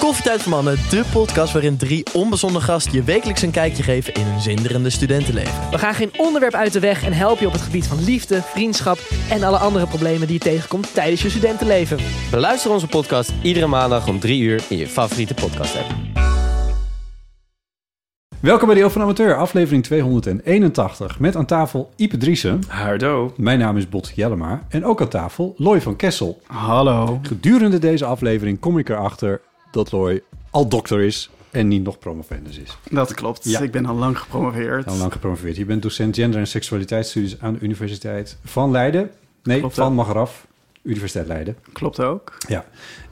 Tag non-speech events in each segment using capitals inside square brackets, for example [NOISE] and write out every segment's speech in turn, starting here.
Koffietijd voor Mannen, de podcast waarin drie onbezonnen gasten je wekelijks een kijkje geven in hun zinderende studentenleven. We gaan geen onderwerp uit de weg en helpen je op het gebied van liefde, vriendschap en alle andere problemen die je tegenkomt tijdens je studentenleven. Beluister onze podcast iedere maandag om 3 uur in je favoriete podcast app. Welkom bij de Eeuw van Amateur, aflevering 281. Met aan tafel Ipe Driessen. Hardo. Mijn naam is Bot Jellema. En ook aan tafel Loy van Kessel. Hallo. Gedurende deze aflevering kom ik erachter dat Loy al dokter is en niet nog promovendus is. Dat klopt. Ja. Ik ben al lang gepromoveerd. Al lang gepromoveerd. Je bent docent gender- en seksualiteitsstudies aan de Universiteit van Leiden. Nee, Klopt, van hè? Magaraf. Universiteit Leiden. Klopt ook. Ja.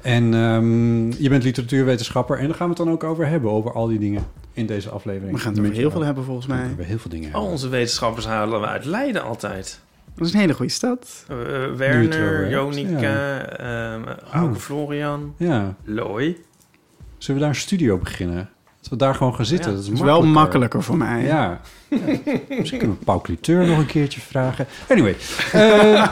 En ehm, je bent literatuurwetenschapper. En daar gaan we het dan ook over hebben. Over al die dingen in deze aflevering. We gaan het over heel veel hebben volgens We mij. het over heel veel dingen Al hebben. onze wetenschappers halen we uit Leiden altijd. Dat is een hele goede stad. Eh, Werner, Jonica, ehm Auke Oh. Florian, Ja. Looi. Zullen we daar een studio beginnen? Dat we daar gewoon gaan zitten. Ja, dat is, wel makkelijker voor mij. Ja. Ja. Misschien kunnen we Paul Cliteur nog een keertje vragen. Anyway. eh, [LAUGHS]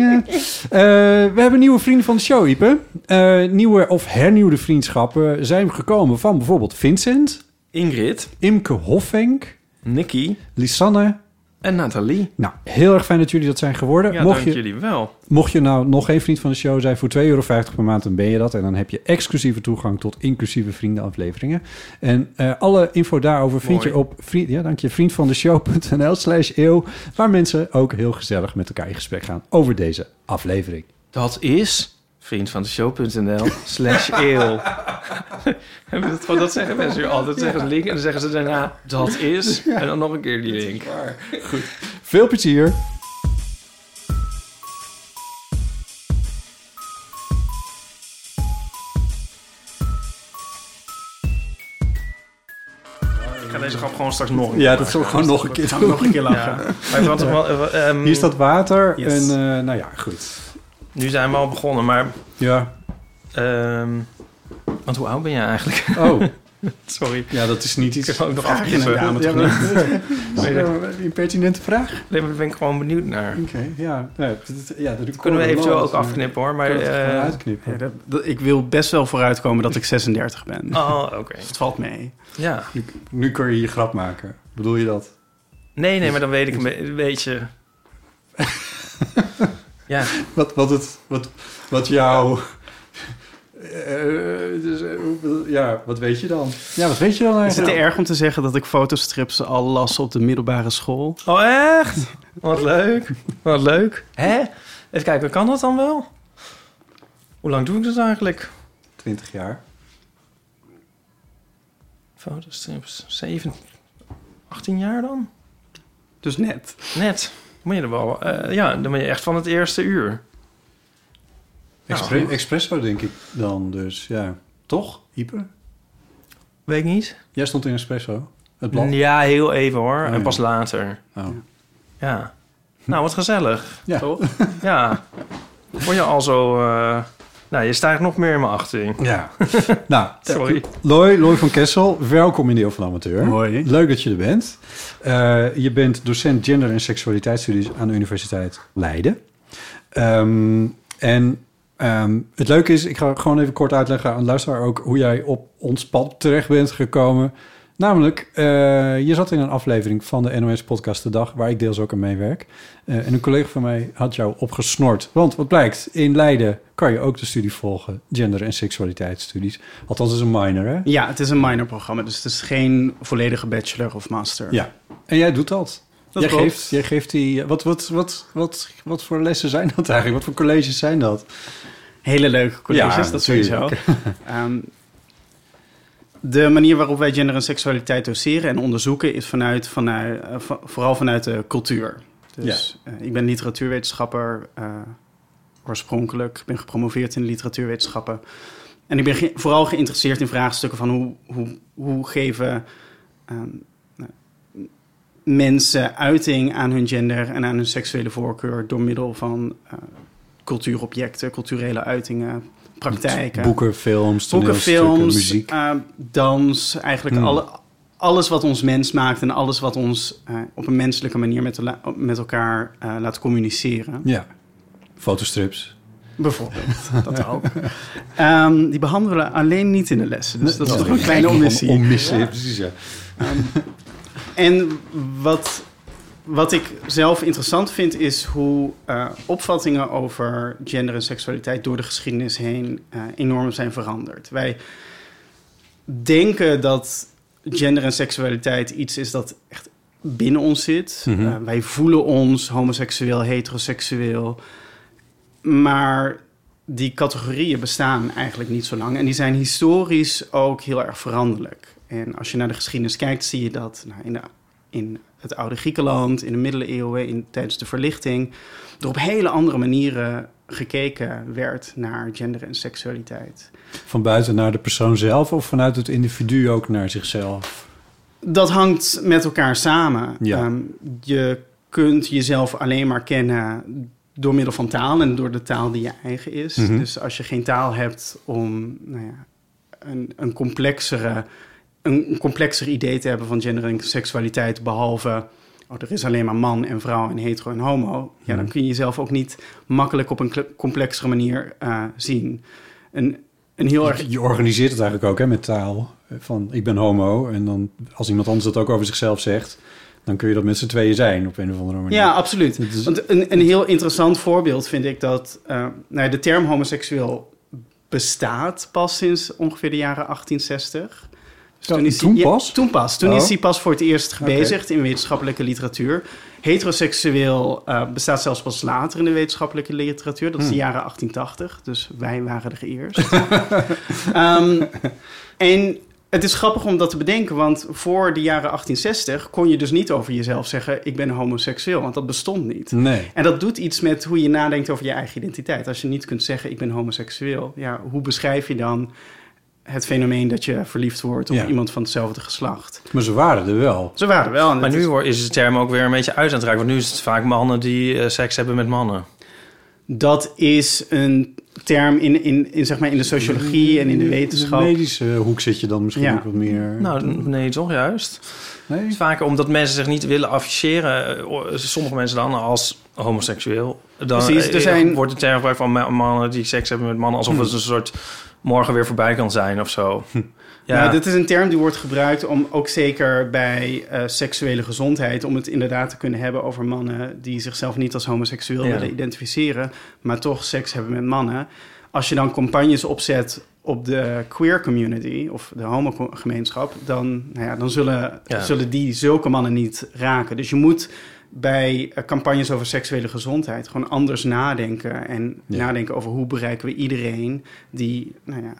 ja. Eh, we hebben nieuwe vrienden van de show, Ipe. Eh, nieuwe of hernieuwde vriendschappen zijn gekomen van bijvoorbeeld Vincent, Ingrid, Imke Hofvenk, Nicky Lisanne. En Nathalie. Nou, heel erg fijn dat jullie dat zijn geworden. Ja, mocht, dank je, jullie wel. mocht je nou nog geen vriend van de show zijn, voor 2,50 euro per maand, dan ben je dat. En dan heb je exclusieve toegang tot inclusieve vriendenafleveringen. En eh, alle info daarover vind je op vriend, ja, dank je, vriendvandeshow.nl slash eeuw, waar mensen ook heel gezellig met elkaar in gesprek gaan over deze aflevering. Dat is vriendvandeshow.nl slash eeuw. Hebben [LAUGHS] we dat, gewoon- dat zeggen mensen hier altijd. Zeggen ze link en dan zeggen ze daarna dat is. [LAUGHS] En dan nog een keer die link. Veel plezier! Ik ga deze grap gewoon straks nog een keer Ja, dat zal maken. gewoon nog een keer nog een keer lachen. Ja. Maar ik wel, eh, ehm, Hier staat water Yes. en eh, nou ja, goed. Nu zijn we al begonnen, maar... Ja, ehm, want hoe oud ben jij eigenlijk? oh, [LAUGHS] Sorry. ja, dat is niet iets... Ik heb ook nog dame toch Ja, maar- [LAUGHS] Een impertinente vraag? Nee, maar daar ben ik gewoon benieuwd naar. Oké, ja. Ja, dat- dat- ja, dat Kunnen we eventueel ook afknippen hoor. Maar, eh, uitknippen. Ja, dat- dat- ik wil best wel vooruitkomen dat ik 36 ben. oh, oké. [LAUGHS] Het valt mee. Ja. Nu, nu kun je je grap maken. Bedoel je dat? Nee, nee, maar dan weet ik een beetje... ja, Wat, wat, het, wat, wat jou... eh, dus, eh, ja, wat weet je dan? Ja, wat weet je dan Is het eigenlijk? te erg om te zeggen dat ik fotostrips al las op de middelbare school? Oh, echt? Wat leuk. Wat leuk. Hè? Even kijken, kan dat dan wel? Hoe lang doe ik dat eigenlijk? 20 jaar. Fotostrips. 7, 18 jaar dan? Dus net. Net. Moet je er wel... eh, ja, dan ben je echt van het eerste uur. Expre Nou. Espresso denk ik dan dus, ja. Toch, Ieper? Weet ik niet. Jij stond in Espresso, het blad. Ja, heel even hoor. Oh, en ja. pas later. Oh. Ja. Nou, wat gezellig. Ja. Toch? [LAUGHS] Ja. Vond je al zo... eh, Nou, je staat nog meer in mijn achting. Ja. [LAUGHS] nou, Sorry. Loy, Loy van Kessel, welkom in Deel van Amateur. Hoi. Leuk dat je er bent. Eh, je bent docent gender- en seksualiteitsstudies aan de Universiteit Leiden. Ehm, en ehm, het leuke is, ik ga gewoon even kort uitleggen aan de luisteraar ook hoe jij op ons pad terecht bent gekomen. Namelijk, eh, je zat in een aflevering van de NOS-podcast De Dag, waar ik deels ook aan meewerk. Eh, en een collega van mij had jou opgesnord. Want wat blijkt, in Leiden kan je ook de studie volgen, gender- en seksualiteitsstudies. Althans, het is een minor, hè? Ja, het is een minor programma, dus het is geen volledige bachelor of master. Ja. En jij doet dat. Dat jij, klopt. geeft, jij geeft die... Wat, wat, wat, wat, wat voor lessen zijn dat eigenlijk? Wat voor colleges zijn dat? Hele leuke colleges, Ja, dat sowieso. natuurlijk. De manier waarop wij gender en seksualiteit doseren en onderzoeken is vanuit, vanuit, eh, vooral vanuit de cultuur. Dus eh, ik ben literatuurwetenschapper. eh, oorspronkelijk. Ik ben gepromoveerd in literatuurwetenschappen. En ik ben ge- vooral geïnteresseerd in vraagstukken van hoe, hoe, hoe geven ehm, nou, mensen uiting aan hun gender en aan hun seksuele voorkeur door middel van eh, cultuurobjecten, culturele uitingen, praktijken. Boeken, films, Boeken, films, muziek. eh, dans, eigenlijk Hmm. alle, alles wat ons mens maakt en alles wat ons eh, op een menselijke manier met, met elkaar eh, laat communiceren. Ja, fotostrips. Bijvoorbeeld, dat ook. [LAUGHS] Ehm, die behandelen we alleen niet in de lessen. Dus dat is toch een kleine omissie. Omissie, ja, precies, ja. En wat, wat ik zelf interessant vind, is hoe eh, opvattingen over gender en seksualiteit door de geschiedenis heen eh, enorm zijn veranderd. Wij denken dat gender en seksualiteit iets is dat echt binnen ons zit. Mhm. Eh, wij voelen ons homoseksueel, heteroseksueel. Maar die categorieën bestaan eigenlijk niet zo lang. En die zijn historisch ook heel erg veranderlijk. En als je naar de geschiedenis kijkt, zie je dat nou, in, de, in het oude Griekenland, in de middeleeuwen, in, tijdens de verlichting, er op hele andere manieren gekeken werd naar gender en seksualiteit. Van buiten naar de persoon zelf of vanuit het individu ook naar zichzelf? Dat hangt met elkaar samen. Ja. Ehm, je kunt jezelf alleen maar kennen door middel van taal en door de taal die je eigen is. Mhm. Dus als je geen taal hebt om nou ja, een, een, complexere, een, complexer idee te hebben van gender en seksualiteit, behalve oh, er is alleen maar man en vrouw en hetero en homo, ja, dan Mhm. kun je jezelf ook niet makkelijk op een complexere manier eh, zien. Een, een heel erg Je, organiseert het eigenlijk ook hè, met taal. Van ik ben homo. En dan als iemand anders dat ook over zichzelf zegt... dan kun je dat met z'n tweeën zijn op een of andere manier. Ja, absoluut. Is- Want een, een heel interessant voorbeeld vind ik dat eh, nou ja, de term homoseksueel bestaat pas sinds ongeveer de jaren 1860. Dus Ja, is toen hij- ja, pas? toen pas. Toen Oh. is hij pas voor het eerst gebezigd in wetenschappelijke literatuur. Heteroseksueel eh, bestaat zelfs pas later in de wetenschappelijke literatuur. Dat is de Hmm. jaren 1880. Dus wij waren er eerst. [LAUGHS] Ehm, en het is grappig om dat te bedenken, want voor de jaren 1860 kon je dus niet over jezelf zeggen: ik ben homoseksueel, want dat bestond niet. Nee. En dat doet iets met hoe je nadenkt over je eigen identiteit. Als je niet kunt zeggen: ik ben homoseksueel, ja, hoe beschrijf je dan het fenomeen dat je verliefd wordt op Ja. iemand van hetzelfde geslacht? Maar ze waren er wel. Ze waren er wel. en Maar nu is- is de term ook weer een beetje uit aan het raken. Want nu is het vaak mannen die eh, seks hebben met mannen. Dat is een term in, in, in, zeg maar in de sociologie en in de wetenschap. In de medische hoek zit je dan misschien Ja. ook wat meer... Nou, nee, toch juist. nee? Het is vaker omdat mensen zich niet willen afficheren. eh, Sommige mensen dan als homoseksueel. Dan Precies, er eh, zijn- wordt de term gebruikt van ma- mannen die seks hebben met mannen... alsof Hmm. het een soort morgen weer voorbij kan zijn of zo. [LAUGHS] Ja, dit is een term die wordt gebruikt om ook zeker bij eh, seksuele gezondheid, om het inderdaad te kunnen hebben over mannen die zichzelf niet als homoseksueel Ja. willen identificeren, maar toch seks hebben met mannen. Als je dan campagnes opzet op de queer community of de homogemeenschap, dan, nou ja, dan zullen, Ja. zullen die zulke mannen niet raken. Dus je moet bij eh, campagnes over seksuele gezondheid gewoon anders nadenken en Ja. nadenken over hoe bereiken we iedereen die, nou ja,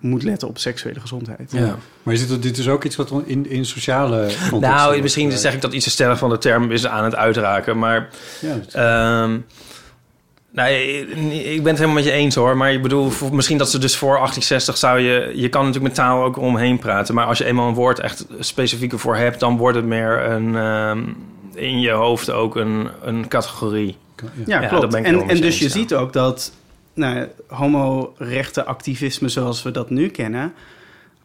moet letten op seksuele gezondheid. Ja. Maar is dit, dit is ook iets wat in, in sociale Nou, misschien eh, zeg ik dat iets te stellig van de term is aan het uitraken. Maar Ja, Ehm nee, ik ben het helemaal met je eens hoor. Maar ik bedoel, voor- misschien dat ze dus voor 1860 zou je... Je kan natuurlijk met taal ook omheen praten. Maar als je eenmaal een woord echt specifiek ervoor hebt... dan wordt het meer een, ehm, in je hoofd ook een, een categorie. ja. Ja, Ja, klopt. en, en dus je ja. ziet ook dat nou, homo-rechtenactivisme zoals we dat nu kennen...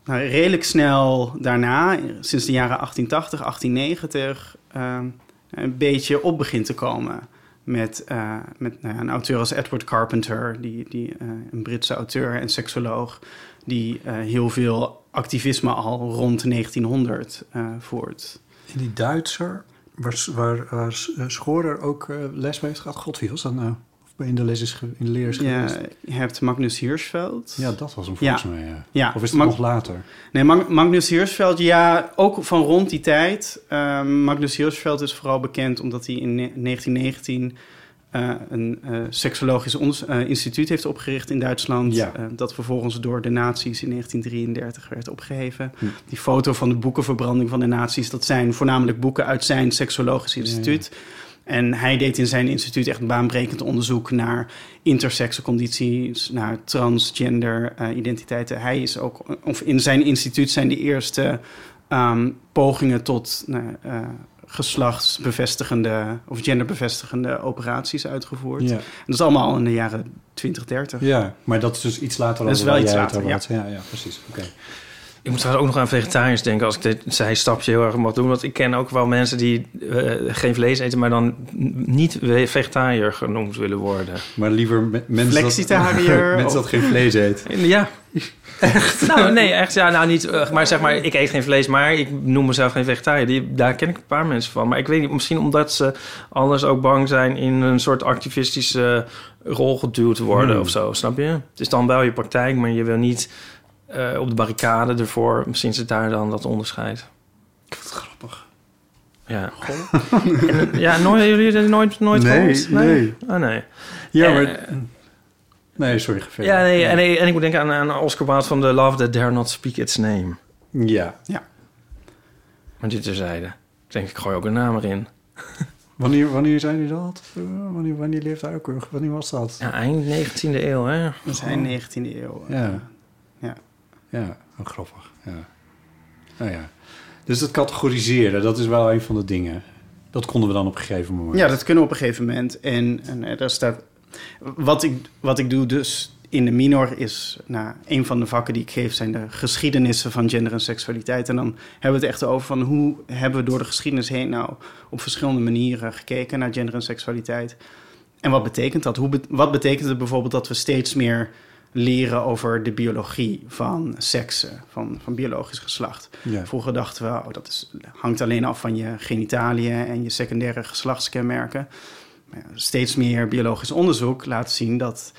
Nou, redelijk snel daarna, sinds de jaren 1880, 1890... ehm, een beetje op begint te komen. Met, eh, met nou ja, een auteur als Edward Carpenter, die, die, eh, een Britse auteur en seksoloog... die eh, heel veel activisme al rond 1900 eh, voert. In die Duitser, waar, waar, waar eh, Schorer ook eh, les mee heeft gehad. God, wie was dat nou? Of in de, les is in de leer is Ja, geweest? je hebt Magnus Hirschfeld. Ja, dat was hem Ja. volgens mij. Ja. Ja, Of is het Mag- nog later? Nee, Mag- Magnus Hirschfeld, ja, ook van rond die tijd. Ehm, Magnus Hirschfeld is vooral bekend omdat hij in ne- 1919 eh, een eh, seksologisch eh, instituut heeft opgericht in Duitsland. Ja. dat vervolgens door de nazi's in 1933 werd opgeheven. Hm. Die foto van de boekenverbranding van de nazi's, dat zijn voornamelijk boeken uit zijn seksologisch instituut. En hij deed in zijn instituut echt baanbrekend onderzoek naar intersexe condities, naar transgender identiteiten. Hij is ook, of in zijn instituut zijn de eerste ehm, pogingen tot nou, geslachtsbevestigende of genderbevestigende operaties uitgevoerd. Ja. En dat is allemaal al in de jaren 20, 30. Ja, maar dat is dus iets later Dat is wel iets later, had. Ja, ja, precies. Oké. Ik moet trouwens ook nog aan vegetariërs denken als ik dit zijstapje heel erg mag doen. Want ik ken ook wel mensen die eh, geen vlees eten, maar dan niet vegetariër genoemd willen worden. Maar liever me- mensen dat, Flexitariër [LAUGHS] mensen of- dat geen vlees eet. Ja. Echt? [LAUGHS] Nou, nee, echt. Ja, nou niet. eh, maar zeg maar, ik eet geen vlees, maar ik noem mezelf geen vegetariër. Die, daar ken ik een paar mensen van. Maar ik weet niet, misschien omdat ze anders ook bang zijn in een soort activistische rol geduwd te worden Hmm. of zo. Snap je? Het is dan wel je praktijk, maar je wil niet eh, op de barricade ervoor. Misschien zit daar dan dat onderscheid. Ik vind het grappig. Ja. [LAUGHS] En, ja, nooit, jullie nooit, nooit Nee, gehoord? nee. Oh, nee. Ja, Eh, maar... Nee, sorry, verder. Ja, nee, en, en ik moet denken aan, aan Oscar Wilde van The Love That Dare Not Speak Its Name. Ja. Maar dit terzijde. Ik denk, ik gooi ook een naam erin. [LAUGHS] Wanneer, wanneer zei hij dat? Wanneer, wanneer leefde hij ook? Wanneer was dat? Ja, eind 19e eeuw, hè? Dat is eind 19e eeuw. Ja. Ja. Ja, oh, grappig. Ja. Nou ja. Dus dat categoriseren, dat is wel een van de dingen. Dat konden we dan op een gegeven moment. Ja, dat kunnen we op een gegeven moment. En, en eh, daar staat. Wat ik, wat ik doe dus in de minor is. Nou, een van de vakken die ik geef zijn de geschiedenissen van gender en seksualiteit. En dan hebben we het echt over van hoe hebben we door de geschiedenis heen nou op verschillende manieren gekeken naar gender en seksualiteit. En wat betekent dat? Hoe be- wat betekent het bijvoorbeeld dat we steeds meer leren over de biologie van seksen, van, van biologisch geslacht? Ja. Vroeger dachten we, oh, dat is, hangt alleen af van je genitaliën en je secundaire geslachtskenmerken. Steeds meer biologisch onderzoek laat zien dat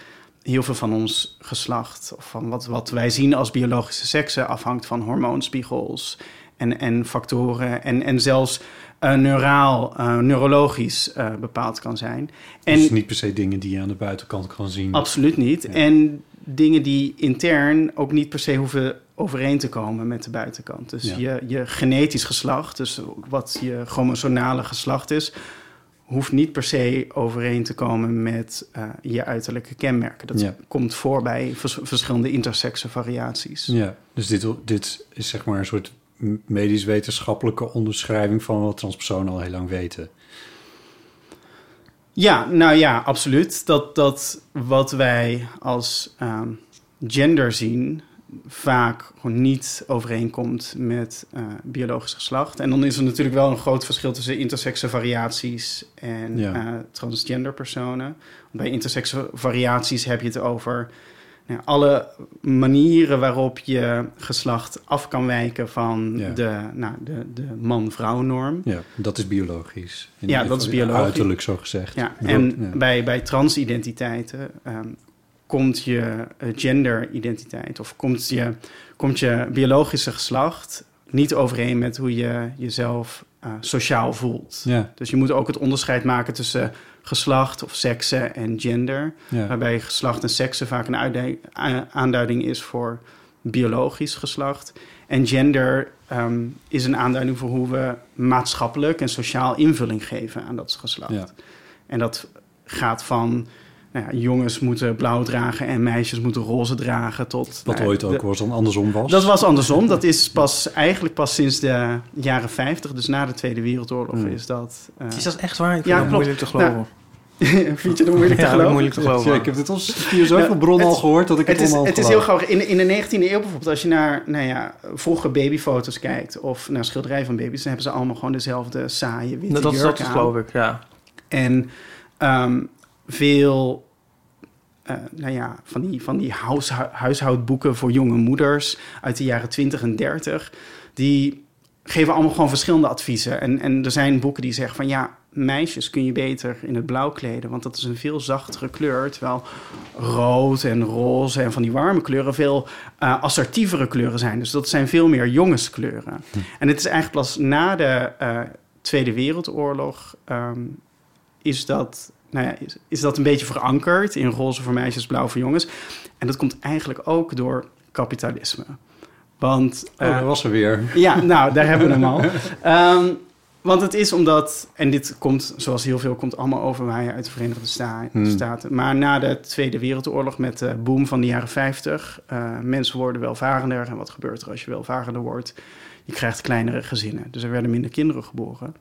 heel veel van ons geslacht, of van wat, wat wij zien als biologische seksen, afhangt van hormoonspiegels en, en factoren en, en zelfs eh, neuraal, eh, neurologisch eh, bepaald kan zijn. En Dus niet per se dingen die je aan de buitenkant kan zien. Absoluut niet. En dingen die intern ook niet per se hoeven overeen te komen met de buitenkant. Dus Ja. je, je genetisch geslacht, dus wat je chromosomale geslacht is, hoeft niet per se overeen te komen met eh, je uiterlijke kenmerken. Dat Ja. komt voor bij vers- verschillende intersexe variaties. Ja, dus dit, dit is zeg maar een soort medisch-wetenschappelijke onderschrijving van wat transpersonen al heel lang weten. Ja, nou ja, absoluut. Dat, dat wat wij als ehm, gender zien vaak gewoon niet overeenkomt met eh, biologisch geslacht. En dan is er natuurlijk wel een groot verschil tussen intersexe variaties en Ja. eh, transgender personen. Bij intersexe variaties heb je het over nou, alle manieren waarop je geslacht af kan wijken van Ja. de, nou, de, de man-vrouw norm. Ja, dat is biologisch. In Ja, dat is biologisch. Uiterlijk zo gezegd. Ja, en. Bij, bij transidentiteiten ehm, komt je eh, genderidentiteit of komt je, komt je biologische geslacht niet overeen met hoe je jezelf eh, sociaal voelt. Ja. Dus je moet ook het onderscheid maken tussen geslacht of seksen en gender. Ja. Waarbij geslacht en seksen vaak een aanduiding is voor biologisch geslacht. En gender ehm, is een aanduiding voor hoe we maatschappelijk en sociaal invulling geven aan dat geslacht. Ja. En dat gaat van nou ja, jongens moeten blauw dragen en meisjes moeten roze dragen tot... Wat nou, ooit ook de- was dan andersom was. dat was andersom. Dat is pas eigenlijk pas sinds de jaren 50, dus na de Tweede Wereldoorlog, Hmm. is dat. eh, Is dat echt waar? Ik Ja, [LAUGHS] dat moeilijk te geloven. Vind je dat moeilijk te Ja, geloven? moeilijk te geloven. Ja, ik heb dit al via zoveel Ja, bronnen al gehoord dat ik het, Het is, allemaal het is heel grappig. In, in de 19e eeuw bijvoorbeeld, als je naar nou ja, vroege babyfoto's kijkt... of naar schilderijen van baby's... dan hebben ze allemaal gewoon dezelfde saaie witte Dat, dat, jurk dat is aan. geloof ik, ja. En ehm, veel eh, nou ja, van die, van die huishoudboeken voor jonge moeders uit de jaren 20 en 30, die geven allemaal gewoon verschillende adviezen. En, en er zijn boeken die zeggen van ja, meisjes kun je beter in het blauw kleden, want dat is een veel zachtere kleur. Terwijl rood en roze en van die warme kleuren veel eh, assertievere kleuren zijn. Dus dat zijn veel meer jongenskleuren. En het is eigenlijk pas na de eh, Tweede Wereldoorlog ehm, is dat, nou ja, is, is dat een beetje verankerd in roze voor meisjes, blauw voor jongens. En dat komt eigenlijk ook door kapitalisme. Want, Oh, eh, dat was er weer. ja, nou, daar hebben we hem al. [LAUGHS] Ehm, Want het is omdat, en dit komt zoals heel veel, komt allemaal overwaaien uit de Verenigde Sta- Hmm. Staten. Maar na de Tweede Wereldoorlog met de boom van de jaren 50, eh, mensen worden welvarender. En wat gebeurt er als je welvarender wordt? Je krijgt kleinere gezinnen. Dus er werden minder kinderen geboren.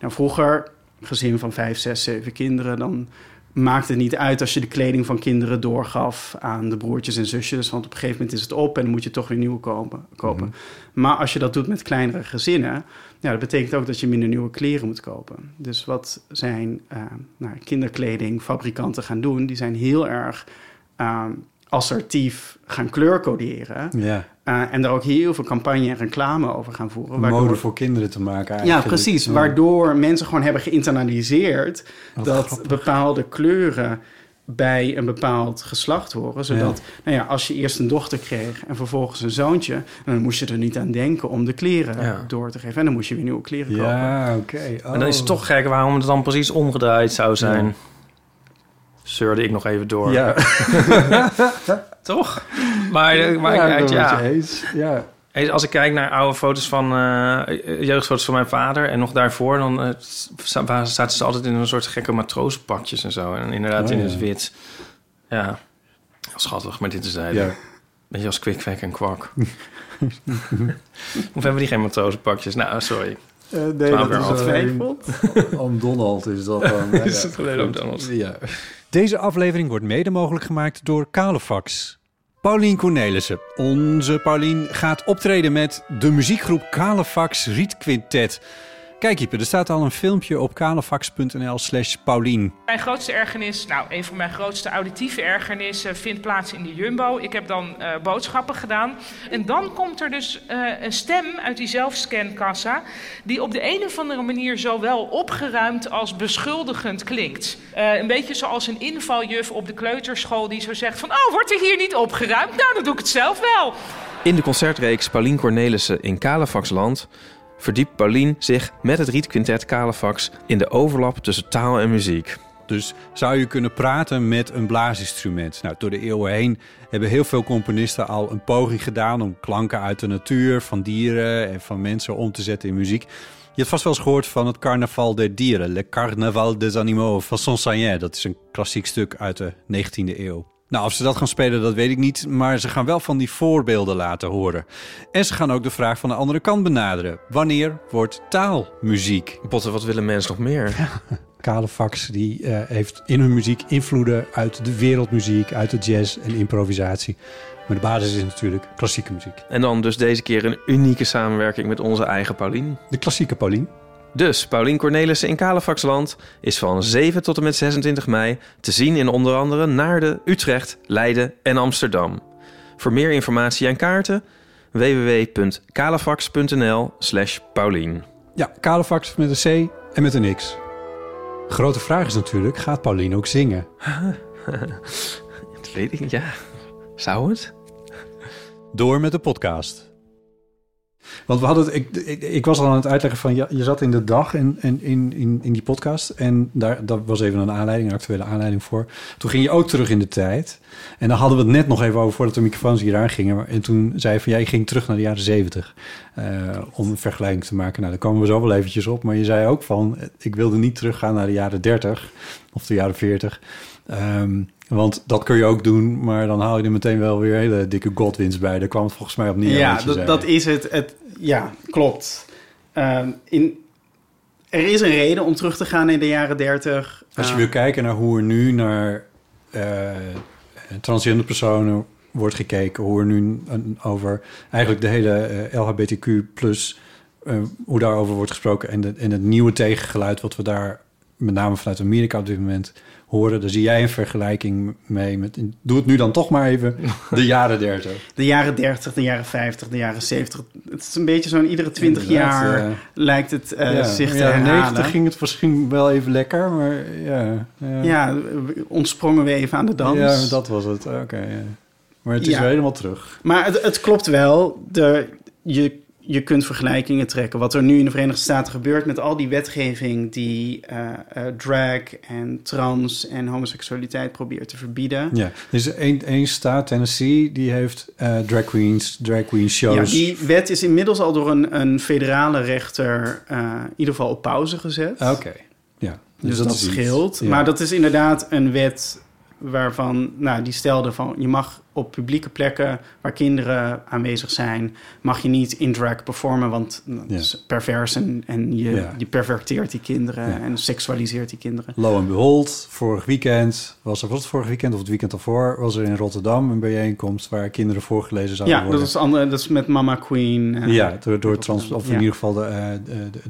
Nou, vroeger, gezin van vijf, zes, zeven kinderen, dan maakt het niet uit als je de kleding van kinderen doorgaf aan de broertjes en zusjes. Want op een gegeven moment is het op en dan moet je toch weer nieuwe kopen. kopen. Maar als je dat doet met kleinere gezinnen, ja, dat betekent ook dat je minder nieuwe kleren moet kopen. Dus wat zijn eh, nou, kinderkledingfabrikanten gaan doen, die zijn heel erg eh, assertief gaan kleurcoderen. Ja, eh, en daar ook heel veel campagne en reclame over gaan voeren. mode voor kinderen te maken ja, eigenlijk. precies. Ja. Waardoor mensen gewoon hebben geïnternaliseerd Wat dat grappig. bepaalde kleuren bij een bepaald geslacht horen. Zodat, nou ja, als je eerst een dochter kreeg en vervolgens een zoontje... dan moest je er niet aan denken om de kleren Ja. door te geven. En dan moest je weer nieuwe kleren kopen. Ja, oké. En dan is het Oh. toch gek waarom het dan precies omgedraaid zou zijn. Ja. Zeurde ik nog even door. Ja, [LAUGHS] [LAUGHS] Toch? Maar het maakt ja, ik het ja. eens. Als ik kijk naar oude foto's van eh, jeugdfoto's van mijn vader en nog daarvoor, dan eh, waar zaten ze altijd in een soort gekke matrozenpakjes en zo. En inderdaad Oh, in ja. het wit. Ja, schattig, maar dit is hij. Ja. Beetje als kwik, en kwak. of hebben die geen matrozenpakjes? Nou, sorry. Eh, nee, dat is uh, [LAUGHS] Oom Donald is dat dan. [LAUGHS] Ja, Is het geleden Donald? Ja. Deze aflevering wordt mede mogelijk gemaakt door Kalefax. Paulien Cornelissen. Onze Paulien gaat optreden met de muziekgroep Kalefax Riet Quintet. Kijk Ipe, er staat al een filmpje op kalefax.nl slash Paulien. Mijn grootste ergernis, nou, een van mijn grootste auditieve ergernissen vindt plaats in de Jumbo. Ik heb dan eh, boodschappen gedaan. En dan komt er dus eh, een stem uit die zelfscankassa... die op de een of andere manier zowel opgeruimd als beschuldigend klinkt. Eh, een beetje zoals een invaljuf op de kleuterschool die zo zegt van... oh, wordt er hier niet opgeruimd? Nou, dan doe ik het zelf wel. In de concertreeks Paulien Cornelissen in Kalefaxland verdiept Paulien zich met het Rietquintet Kalefax in de overlap tussen taal en muziek. Dus zou je kunnen praten met een blaasinstrument? Nou, door de eeuwen heen hebben heel veel componisten al een poging gedaan om klanken uit de natuur, van dieren en van mensen om te zetten in muziek. Je hebt vast wel eens gehoord van het Carnaval der Dieren, Le Carnaval des Animaux van Saint-Saëns. Dat is een klassiek stuk uit de 19e eeuw. Nou, of ze dat gaan spelen, dat weet ik niet. Maar ze gaan wel van die voorbeelden laten horen. En ze gaan ook de vraag van de andere kant benaderen. Wanneer wordt taal muziek? Botten, wat willen mensen nog meer? Kalefax die eh, heeft in hun muziek invloeden uit de wereldmuziek, uit de jazz en improvisatie. Maar de basis is natuurlijk klassieke muziek. En dan dus deze keer een unieke samenwerking met onze eigen Paulien. De klassieke Paulien. Dus Paulien Cornelissen in Kalefaxland is van 7 tot en met 26 mei te zien in onder andere Naarden, Utrecht, Leiden en Amsterdam. Voor meer informatie en kaarten www.kalefax.nl slash Paulien. Ja, Kalefax met een C en met een X. Grote vraag is natuurlijk, gaat Paulien ook zingen? [LAUGHS] Dat weet ik niet, ja. Zou het? Door met de podcast. Want we hadden ik, ik, was al aan het uitleggen van, ja, je zat in de dag en in, in, in die podcast. En daar, dat was even een aanleiding, een actuele aanleiding voor. Toen ging je ook terug in de tijd. En dan hadden we het net nog even over voordat de microfoons hier aan gingen. En toen zei je van, jij ging terug naar de jaren zeventig. eh, om een vergelijking te maken. Nou, daar komen we zo wel eventjes op. Maar je zei ook van, ik wilde niet teruggaan naar de jaren 30 of de jaren 40. Ehm, want dat kun je ook doen, maar dan haal je er meteen wel weer hele dikke Godwins bij. Daar kwam het volgens mij op neer. Ja, dat, dat is het, het. Ja, klopt. Ehm, in, er is een reden om terug te gaan in de jaren 30. Als je Eh, wil kijken naar hoe er nu naar eh transgender personen wordt gekeken, hoe er nu over eigenlijk de hele eh, LHBTQ plus hoe daarover wordt gesproken en, de, en het nieuwe tegengeluid wat we daar met name vanuit Amerika op dit moment horen, daar zie jij een vergelijking mee met. Doe het nu dan toch maar even de [LAUGHS] jaren 30. De jaren 30, de jaren 50, de jaren 70. Het is een beetje zo'n iedere 20 Inderdaad, jaar ja. lijkt het eh, Ja, zich te in de jaren herhalen. 90 ging het misschien wel even lekker, maar ja. Ja, Ja, we- ontsprongen we even aan de dans. Ja, dat was het. Oké. Maar het is weer helemaal terug. Maar het, het klopt wel. De, je, je kunt vergelijkingen trekken. Wat er nu in de Verenigde Staten gebeurt met al die wetgeving die eh, eh, drag en trans en homoseksualiteit probeert te verbieden. Ja, er is één, één staat, Tennessee, die heeft eh, drag queens, drag queen shows. Ja, die wet is inmiddels al door een, een federale rechter in ieder geval op pauze gezet. Oké, ja. Dus, dat, is iets. scheelt. Ja. Maar dat is inderdaad een wet waarvan, nou, die stelde van je mag op publieke plekken waar kinderen aanwezig zijn, mag je niet in drag performen, want dat Ja. is pervers en, en je, Ja. je perverteert die kinderen Ja. en seksualiseert die kinderen. Lo en behold, vorig weekend, was, er, was het vorig weekend of het weekend daarvoor, was er in Rotterdam een bijeenkomst waar kinderen voorgelezen zouden Ja, dat worden. is, andere, dat is met Mama Queen. ja, door, door trans, of in Ja. ieder geval de, eh,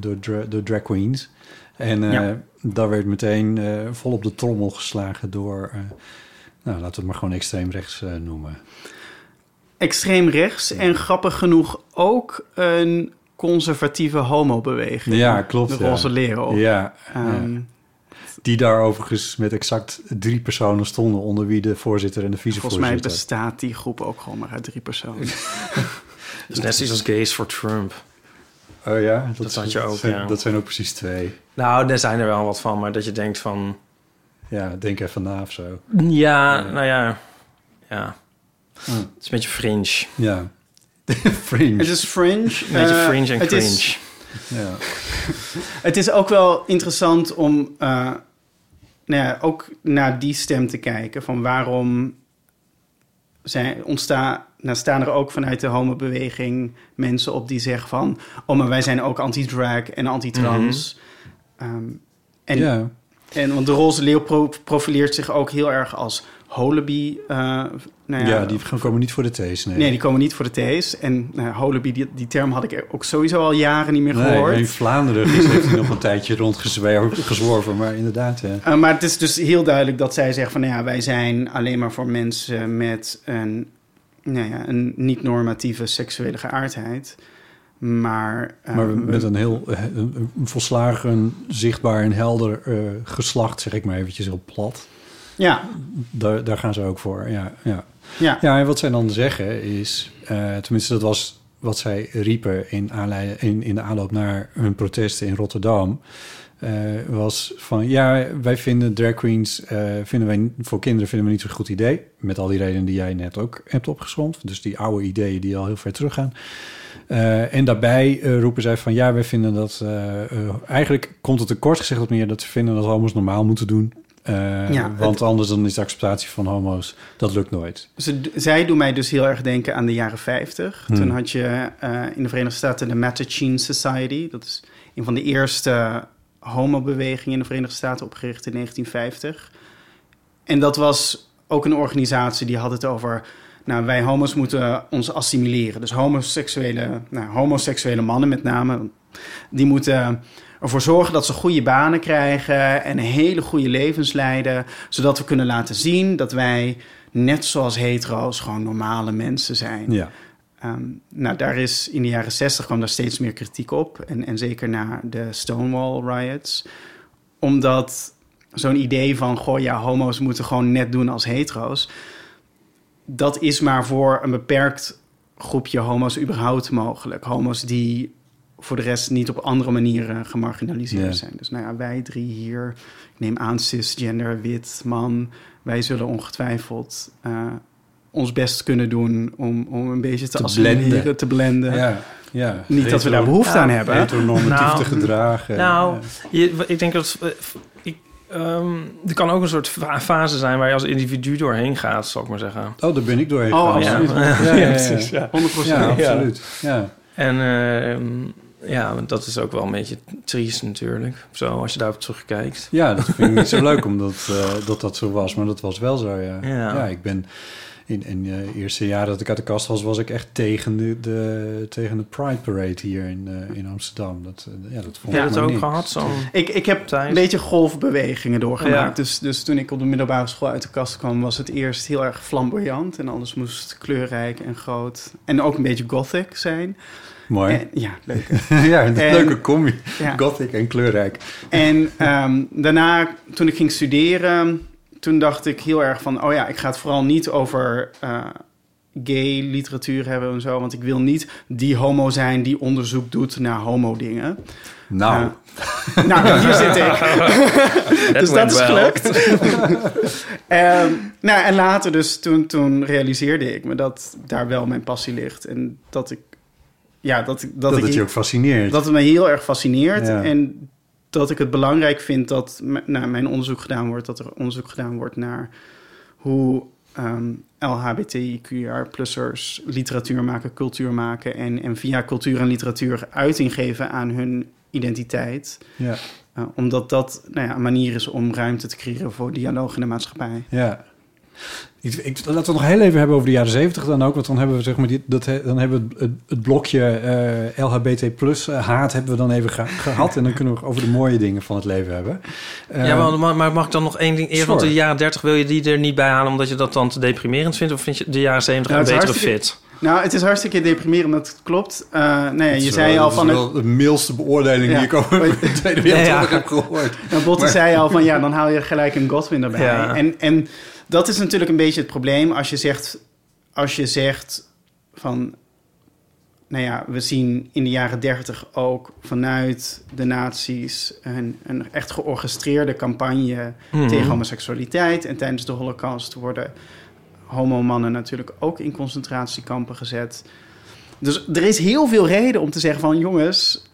de, door drag queens. En eh, Ja. daar werd meteen eh, vol op de trommel geslagen door, eh, nou, laten we het maar gewoon extreem rechts eh, noemen. Extreem rechts en grappig genoeg ook een conservatieve homobeweging. Ja, klopt. De ja. Roze. Ja, Ehm, ja. Die daar overigens met exact drie personen stonden, onder wie de voorzitter en de Volgens vicevoorzitter. mij bestaat die groep ook gewoon maar uit drie personen. Is [LAUGHS] net zoiets als gays voor Trump. Oh ja, Dat had je ook, zijn, ja. Dat zijn ook precies twee. Nou, daar zijn er wel wat van, maar dat je denkt van... Ja, denk even na of zo. Ja, nou ja. Ja. Hm. Het is een beetje fringe. Ja. [LAUGHS] fringe. Het is fringe. Een beetje Eh, fringe en cringe. is- Ja. [LAUGHS] Het is ook wel interessant om eh, nou ja, ook naar die stem te kijken. Van waarom zijn, ontstaan, nou staan er ook vanuit de homobeweging mensen op die zeggen van... oh, maar wij zijn ook anti-drag en anti-trans. Ehm, en, Ja. en want de Roze Leeuw pro- profileert zich ook heel erg als holibi. eh, nou Ja, ja, die komen niet voor de thees, nee. Nee, die komen niet voor de T's. En nou, holibi, die, die term had ik ook sowieso al jaren niet meer Nee, gehoord. in Vlaanderen is, heeft hij nog een tijdje rondgezworven, maar inderdaad, ja. Uh, maar het is dus heel duidelijk dat zij zegt van... Nou ja, wij zijn alleen maar voor mensen met een, nou ja, een niet-normatieve seksuele geaardheid. Maar, uh, Maar we- met een heel eh, een, een volslagen, zichtbaar en helder eh, geslacht, zeg ik maar eventjes heel plat. Ja. Daar, daar gaan ze ook voor, ja. Ja, Ja. ja en wat zij dan zeggen is, eh, tenminste dat was wat zij riepen in, aanleiding, in, in de aanloop naar hun protesten in Rotterdam... eh, was van, ja, wij vinden drag queens, eh, vinden wij, voor kinderen vinden we niet zo'n goed idee. Met al die redenen die jij net ook hebt opgezond. Dus die oude ideeën die al heel ver teruggaan. Eh, en daarbij roepen zij van ja, wij vinden dat. eigenlijk komt het tekort gezegd op meer dat ze vinden dat homo's normaal moeten doen. Ja, want anders dan is de acceptatie van homo's, dat lukt nooit. Ze, zij doen mij dus heel erg denken aan de jaren 50. Hmm. Toen had je in de Verenigde Staten de Mattachine Society. Dat is een van de eerste homobewegingen in de Verenigde Staten, opgericht in 1950. En dat was ook een organisatie die had het over... Nou, wij homo's moeten ons assimileren. Dus homoseksuele, nou, homoseksuele mannen met name... die moeten ervoor zorgen dat ze goede banen krijgen... en een hele goede levens leiden... zodat we kunnen laten zien dat wij, net zoals hetero's... gewoon normale mensen zijn. Ja. Ehm, nou, daar is in de jaren 60 kwam daar steeds meer kritiek op. En, en zeker na de Stonewall riots. Omdat zo'n idee van, goh, ja, homo's moeten gewoon net doen als hetero's. Dat is maar voor een beperkt groepje homo's überhaupt mogelijk. Homo's die voor de rest niet op andere manieren gemarginaliseerd zijn. Dus nou ja, wij drie hier, ik neem aan cisgender, wit, man. Wij zullen ongetwijfeld eh, ons best kunnen doen om, om een beetje te, Te assimileren, blenden. te blenden. Ja, ja. Niet dat we daar behoefte aan hebben. Heteronormatief Nou, te gedragen. Nou, je, ik denk dat... eh, ik, ehm, er kan ook een soort fa- fase zijn waar je als individu doorheen gaat, zal ik maar zeggen. Oh, daar ben ik doorheen Oh, gegaan. Ja, ja, ja, ja. [LAUGHS] precies, ja. 100%. Ja, absoluut. Ja. En ehm, ja, dat is ook wel een beetje triest natuurlijk. Zo, als je daarop terugkijkt. Ja, dat vind ik niet zo leuk omdat eh, dat dat zo was. Maar dat was wel zo, ja. Ja. Ja, ik ben... In, in de eerste jaren dat ik uit de kast was, was ik echt tegen de, de, tegen de Pride Parade hier in, eh, in Amsterdam. Dat, eh, ja, dat vond Heb ik maar ook niks. gehad? Zo'n Ik, ik heb een beetje golfbewegingen doorgemaakt. Ja. Dus, dus toen ik op de middelbare school uit de kast kwam... was het eerst heel erg flamboyant. En alles moest kleurrijk en groot. En ook een beetje gothic zijn. Mooi. En, ja, leuk. [LAUGHS] ja, een En- leuke combi. Ja. Gothic en kleurrijk. En ehm, daarna, toen ik ging studeren, toen dacht ik heel erg van: oh ja, ik ga het vooral niet over eh, gay literatuur hebben en zo. Want ik wil niet die homo zijn die onderzoek doet naar homo dingen. Nou. Uh, nou, hier zit ik. [LAUGHS] [LAUGHS] dus dat is gelukt. um, [LAUGHS] nou, en later dus, toen, toen realiseerde ik me dat daar wel mijn passie ligt. En dat ik... Ja, dat, dat, dat ik, het je ook fascineert. Dat het me heel erg fascineert. Ja. En dat ik het belangrijk vind dat nou, mijn onderzoek gedaan wordt. Dat er onderzoek gedaan wordt naar hoe um, LHBTIQR-plussers literatuur maken, cultuur maken... En, en via cultuur en literatuur uiting geven aan hun identiteit. Ja. Uh, omdat dat nou ja, een manier is om ruimte te creëren voor dialoog in de maatschappij. Ja. Ik, ik, laten we nog heel even hebben over de jaren zeventig dan ook. Want dan hebben we, zeg maar, die, dat, dan hebben we het, het blokje uh, LGBT plus uh, haat hebben we dan even ge gehad. En dan kunnen we over de mooie dingen van het leven hebben. Uh, ja, maar, maar, mag ik dan nog één ding eerst? Want de jaren 30 wil je die er niet bij halen omdat je dat dan te deprimerend vindt? Of vind je de jaren 70 nou, een betere fit? Nou, het is hartstikke deprimerend, dat klopt. Uh, nee, je zei wel, al van... Het de milste beoordeling ja. die ik over de [LAUGHS] Tweede Wereldoorlog ja, heb gehoord. Nou, Botte maar... zei al van, ja, dan haal je gelijk een Godwin erbij. Ja. En, en dat is natuurlijk een beetje het probleem als je zegt, als je zegt van... Nou ja, we zien in de jaren dertig ook vanuit de nazi's een, een echt georchestreerde campagne mm -hmm. tegen homoseksualiteit. En tijdens de holocaust worden homomannen natuurlijk ook in concentratiekampen gezet. Dus er is heel veel reden om te zeggen van jongens,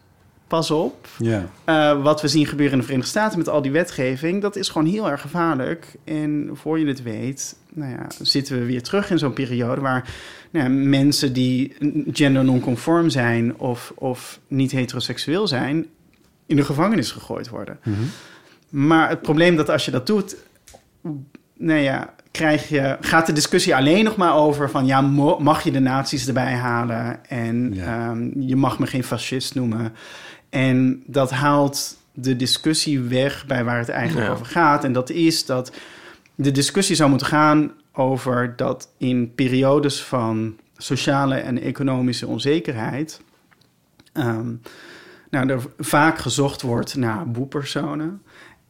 pas op. Ja. Uh, wat we zien gebeuren in de Verenigde Staten met al die wetgeving, dat is gewoon heel erg gevaarlijk. En voor je het weet, nou ja, zitten we weer terug in zo'n periode waar nou ja, mensen die gender nonconform zijn of, of niet heteroseksueel zijn, in de gevangenis gegooid worden. Mm -hmm. Maar het probleem dat als je dat doet, nou ja, krijg je, gaat de discussie alleen nog maar over van ja, mag je de nazi's erbij halen en ja. um, je mag me geen fascist noemen. En dat haalt de discussie weg bij waar het eigenlijk ja. over gaat. En dat is dat de discussie zou moeten gaan over dat in periodes van sociale en economische onzekerheid. Um, nou, er vaak gezocht wordt naar boepersonen.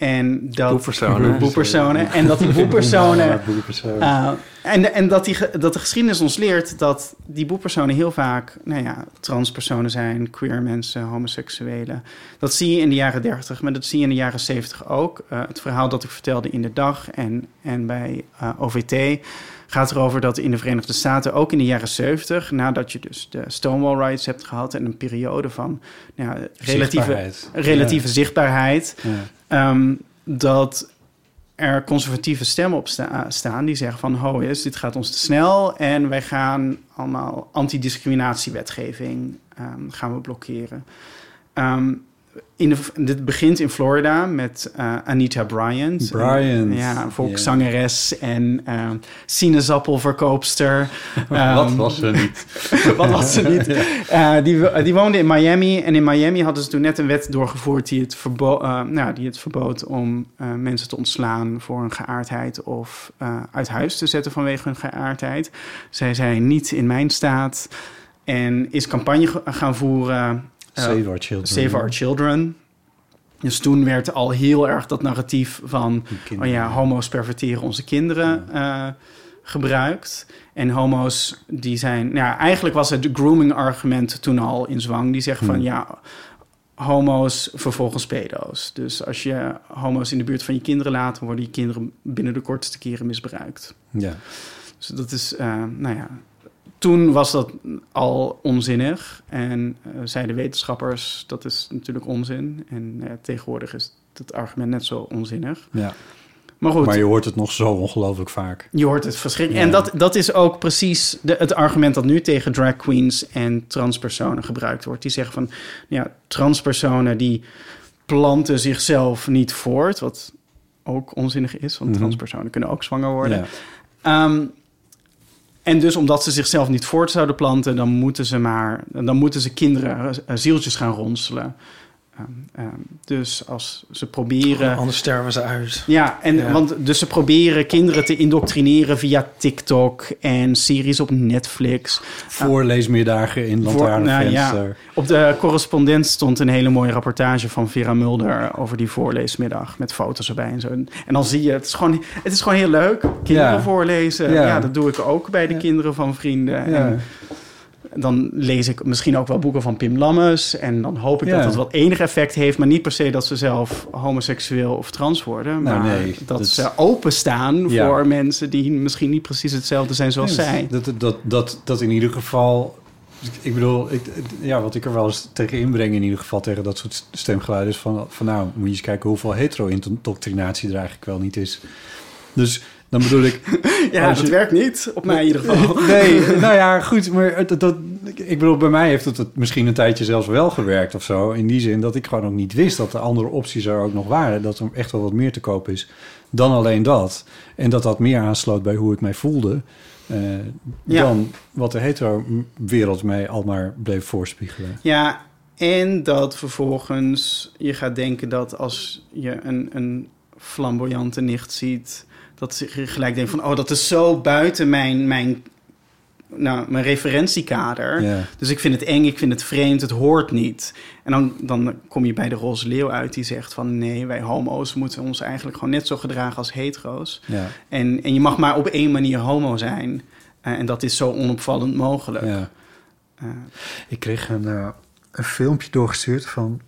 En dat boepersonen. boepersonen en dat die boepersonen. [LAUGHS] uh, en, en dat, die, dat de geschiedenis ons leert dat die boepersonen heel vaak nou ja, transpersonen zijn, queer mensen, homoseksuelen. Dat zie je in de jaren 30, maar dat zie je in de jaren 70 ook. Uh, het verhaal dat ik vertelde in de dag en, en bij uh, OVT gaat erover dat in de Verenigde Staten ook in de jaren 70, nadat je dus de Stonewall Riots hebt gehad en een periode van nou ja, relatieve zichtbaarheid, relatieve ja. zichtbaarheid Ja. Um, dat er conservatieve stemmen op sta staan die zeggen van ho is dit gaat ons te snel en wij gaan allemaal antidiscriminatiewetgeving um, gaan we blokkeren. Um, in de, dit begint in Florida met uh, Anita Bryant. Bryant. Ja, volkszangeres yeah. en uh, sinaasappelverkoopster. [LAUGHS] Um, [LAUGHS] wat was ze niet? wat was [LAUGHS] ze niet? Uh, die, die woonde in Miami. En in Miami hadden ze toen net een wet doorgevoerd... die het, verbo nou, die het verbood om mensen te ontslaan voor hun geaardheid... of uit huis te zetten vanwege hun geaardheid. Zij zei niet in mijn staat... En is campagne gaan voeren Save Our Children. Save Our Children. Dus toen werd al heel erg dat narratief van... oh ja, homo's perverteren onze kinderen uh, gebruikt. En homo's die zijn... Nou ja, eigenlijk was het grooming-argument toen al in zwang. Die zeggen hmm. van ja, homo's vervolgens pedo's. Dus als je homo's in de buurt van je kinderen laat... worden die kinderen binnen de kortste keren misbruikt. Ja. Dus dat is, uh, nou ja toen was dat al onzinnig. En uh, zeiden wetenschappers, dat is natuurlijk onzin. En uh, tegenwoordig is het argument net zo onzinnig. Ja. Maar goed. Maar je hoort het nog zo ongelooflijk vaak. Je hoort het verschrikkelijk. Ja. En dat, dat is ook precies de, het argument dat nu tegen drag queens en transpersonen gebruikt wordt. Die zeggen van, ja, transpersonen die planten zichzelf niet voort. Wat ook onzinnig is, want mm -hmm. transpersonen kunnen ook zwanger worden. Ja. Um, en dus omdat ze zichzelf niet voort zouden planten, dan moeten ze maar, dan moeten ze kinderen, zieltjes gaan ronselen. Ehm, ehm, dus als ze proberen... Anders sterven ze uit. Ja, en, Ja. Want, dus ze proberen kinderen te indoctrineren via TikTok en series op Netflix. Voorleesmiddagen in Voor- nou Lantaarnvenster. ja. Op de correspondent stond een hele mooie rapportage van Vera Mulder over die voorleesmiddag met foto's erbij en zo. En dan zie je, het is gewoon, het is gewoon heel leuk. Kinderen Ja. voorlezen. Ja. Dat doe ik ook bij de kinderen van vrienden. Ja. En dan lees ik misschien ook wel boeken van Pim Lammers. En dan hoop ik Ja. dat het wat enig effect heeft. Maar niet per se dat ze zelf homoseksueel of trans worden. Nou, maar nee, dat, dat- ze openstaan Ja. voor mensen die misschien niet precies hetzelfde zijn zoals Nee, zij. Dat, dat, dat, dat in ieder geval... Ik bedoel, ik, ja, wat ik er wel eens tegen inbreng... in ieder geval tegen dat soort stemgeluiden... is van, van nou, moet je eens kijken... hoeveel hetero-indoctrinatie er eigenlijk wel niet is. Dus dan bedoel ik... [LAUGHS] Ja, dat je- werkt niet. Op mij in ieder geval. Nee, nou ja, goed. Maar het- dat, ik bedoel, bij mij heeft het, het misschien een tijdje zelfs wel gewerkt of zo. In die zin dat ik gewoon ook niet wist dat er andere opties er ook nog waren. Dat er echt wel wat meer te koop is dan alleen dat. En dat dat meer aansloot bij hoe ik mij voelde. eh, Ja. Dan wat de hetero-wereld mij al maar bleef voorspiegelen. Ja, en dat vervolgens je gaat denken dat als je een, een flamboyante nicht ziet, dat je gelijk denkt van, oh, dat is zo buiten mijn, mijn, nou, mijn referentiekader. Ja. Dus ik vind het eng, ik vind het vreemd, het hoort niet. En dan, dan kom je bij de roze leeuw uit die zegt van, nee, wij homo's moeten ons eigenlijk gewoon net zo gedragen als hetero's. Ja. En, en je mag maar op één manier homo zijn. Eh, en dat is zo onopvallend mogelijk. Ja. Eh, Ik kreeg een, eh, een filmpje doorgestuurd van,